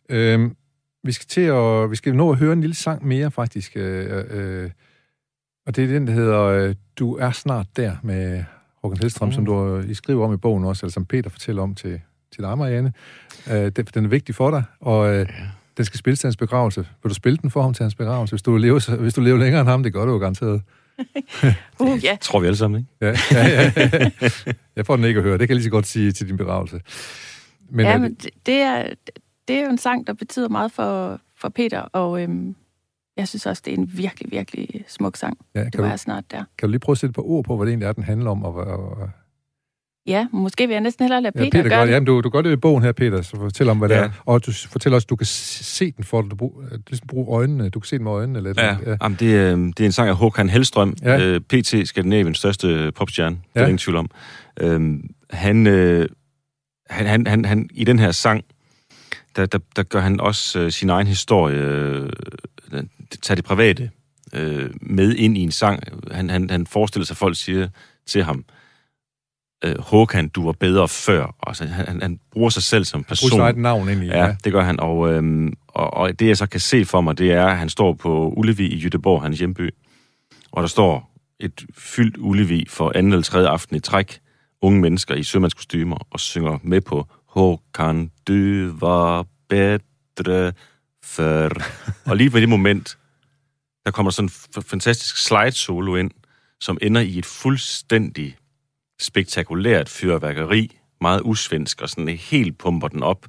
Øhm, vi skal til at, vi skal nå at høre en lille sang mere, faktisk. Øh, øh, og det er den, der hedder øh, Du er snart der, med Håkan Hellstrøm, mm. som du øh, I skriver om i bogen også, eller som Peter fortæller om til, til dig, Marianne. Øh, den, den er vigtig for dig, og øh, den skal spilles til hans begravelse. Vil du spille den for ham til hans begravelse, hvis du lever, hvis du lever længere end ham? Det gør du jo garanteret. Uh, ja. Tror vi alle sammen, ikke? Ja, ja, ja. Jeg får den ikke at høre. Det kan jeg lige så godt sige til din begravelse. Men, ja, ja, det, men det- er, det er jo en sang, der betyder meget for, for Peter, og øhm, jeg synes også, det er en virkelig, virkelig smuk sang. ja, Det var du, jeg snart der. kan du lige prøve at sætte på ord på, hvad det egentlig er, den handler om? Og, og, og, Ja, måske vil jeg næsten hellere lade ja, Peter, Peter gøre gør, det. jamen, du, du gør det i bogen her, Peter, så fortæl om, hvad det Ja. er. Og du fortæller også, at du kan se den for dig. Du brug, du ligesom bruge øjnene. Du kan se den med øjnene. Eller Ja, ja. Jamen, det, er, det er en sang af Håkan Hellstrøm, Ja. ja. øh, PT Skandinaviens største popstjerne, det er Ja. ingen tvivl om. Øhm, han, øh, han, han, han, han, i den her sang, der, der, der gør han også øh, sin egen historie, øh, tager det private øh, med ind i en sang. Han, han, han forestiller sig, at folk siger til ham, øh, Håkan, du var bedre før. Altså, han, han, han bruger sig selv som person. sit eget navn ind i. Ja, ja, det gør han. Og, øhm, og, og det, jeg så kan se for mig, det er, at han står på Ullevi i Jødeborg, hans hjemby, og der står et fyldt Ullevi for anden eller tredje aften i træk, unge mennesker i sømandskostymer, og synger med på Håkan, du var bedre før. og lige ved det moment, der kommer sådan en fantastisk slide solo ind, som ender i et fuldstændig spektakulært fyrværkeri, meget usvensk, og sådan helt pumper den op,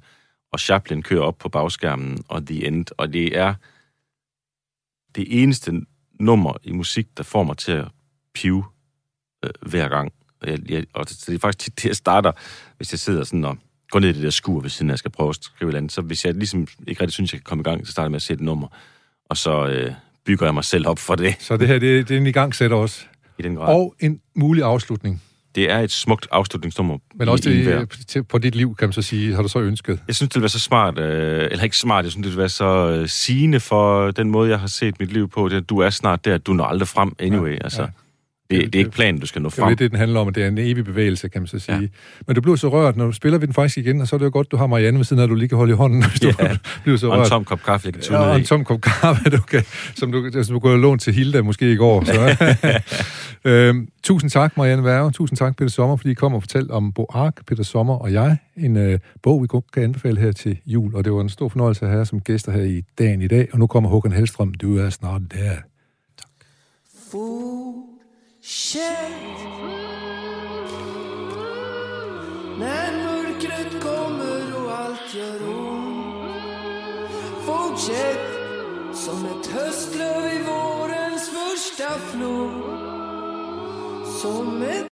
og Chaplin kører op på bagskærmen, og The End, og det er det eneste nummer i musik, der får mig til at pive øh, hver gang. Og, jeg, jeg, og det, det er faktisk tit det, jeg starter, hvis jeg sidder sådan og går ned i det der skur ved siden jeg skal prøve at skrive et andet. Så hvis jeg ligesom ikke rigtig synes, jeg kan komme i gang, så starter jeg med at sætte et nummer. Og så øh, bygger jeg mig selv op for det Så det her, det, det er en igangsætter også. i den grad. Og en mulig afslutning. Det er et smukt afslutningsnummer. Men også det, til, på dit liv, kan man så sige, har du så ønsket. Jeg synes, det ville være så smart, øh, eller ikke smart, jeg synes, det ville være så øh, sigende for den måde, jeg har set mit liv på. Det, du er snart der, du når aldrig frem anyway. Ja, altså, ja. Ja. Det, det er ikke planen, du skal nå Det er frem. det, den handler om, at det er en evig bevægelse, kan man så sige. Ja. Men du blev så rørt, når du spiller vi den faktisk igen, og så er det jo godt, du har Marianne ved siden af, at du lige kan holde i hånden, hvis du Ja. bliver så Og en rørt. tom kop kaffe, jeg kan tune Ja, og en tom kop kaffe, du kan, som du, som du kunne have lånt til Hilda måske i går. Så. øhm, tusind tak, Marianne Værge. Tusind tak, Peter Sommer, fordi I kom og fortalte om Bo Ark, Peter Sommer og jeg. En øh, bog, vi kan anbefale her til jul. Og det var en stor fornøjelse at have jer som gæster her i dagen i dag. Og nu kommer Håkan Hellstrøm. Du er snart der. Fortsätt När mörkret kommer och allt gör ont Fortsätt som ett höstlöv i vårens första flod. Som ett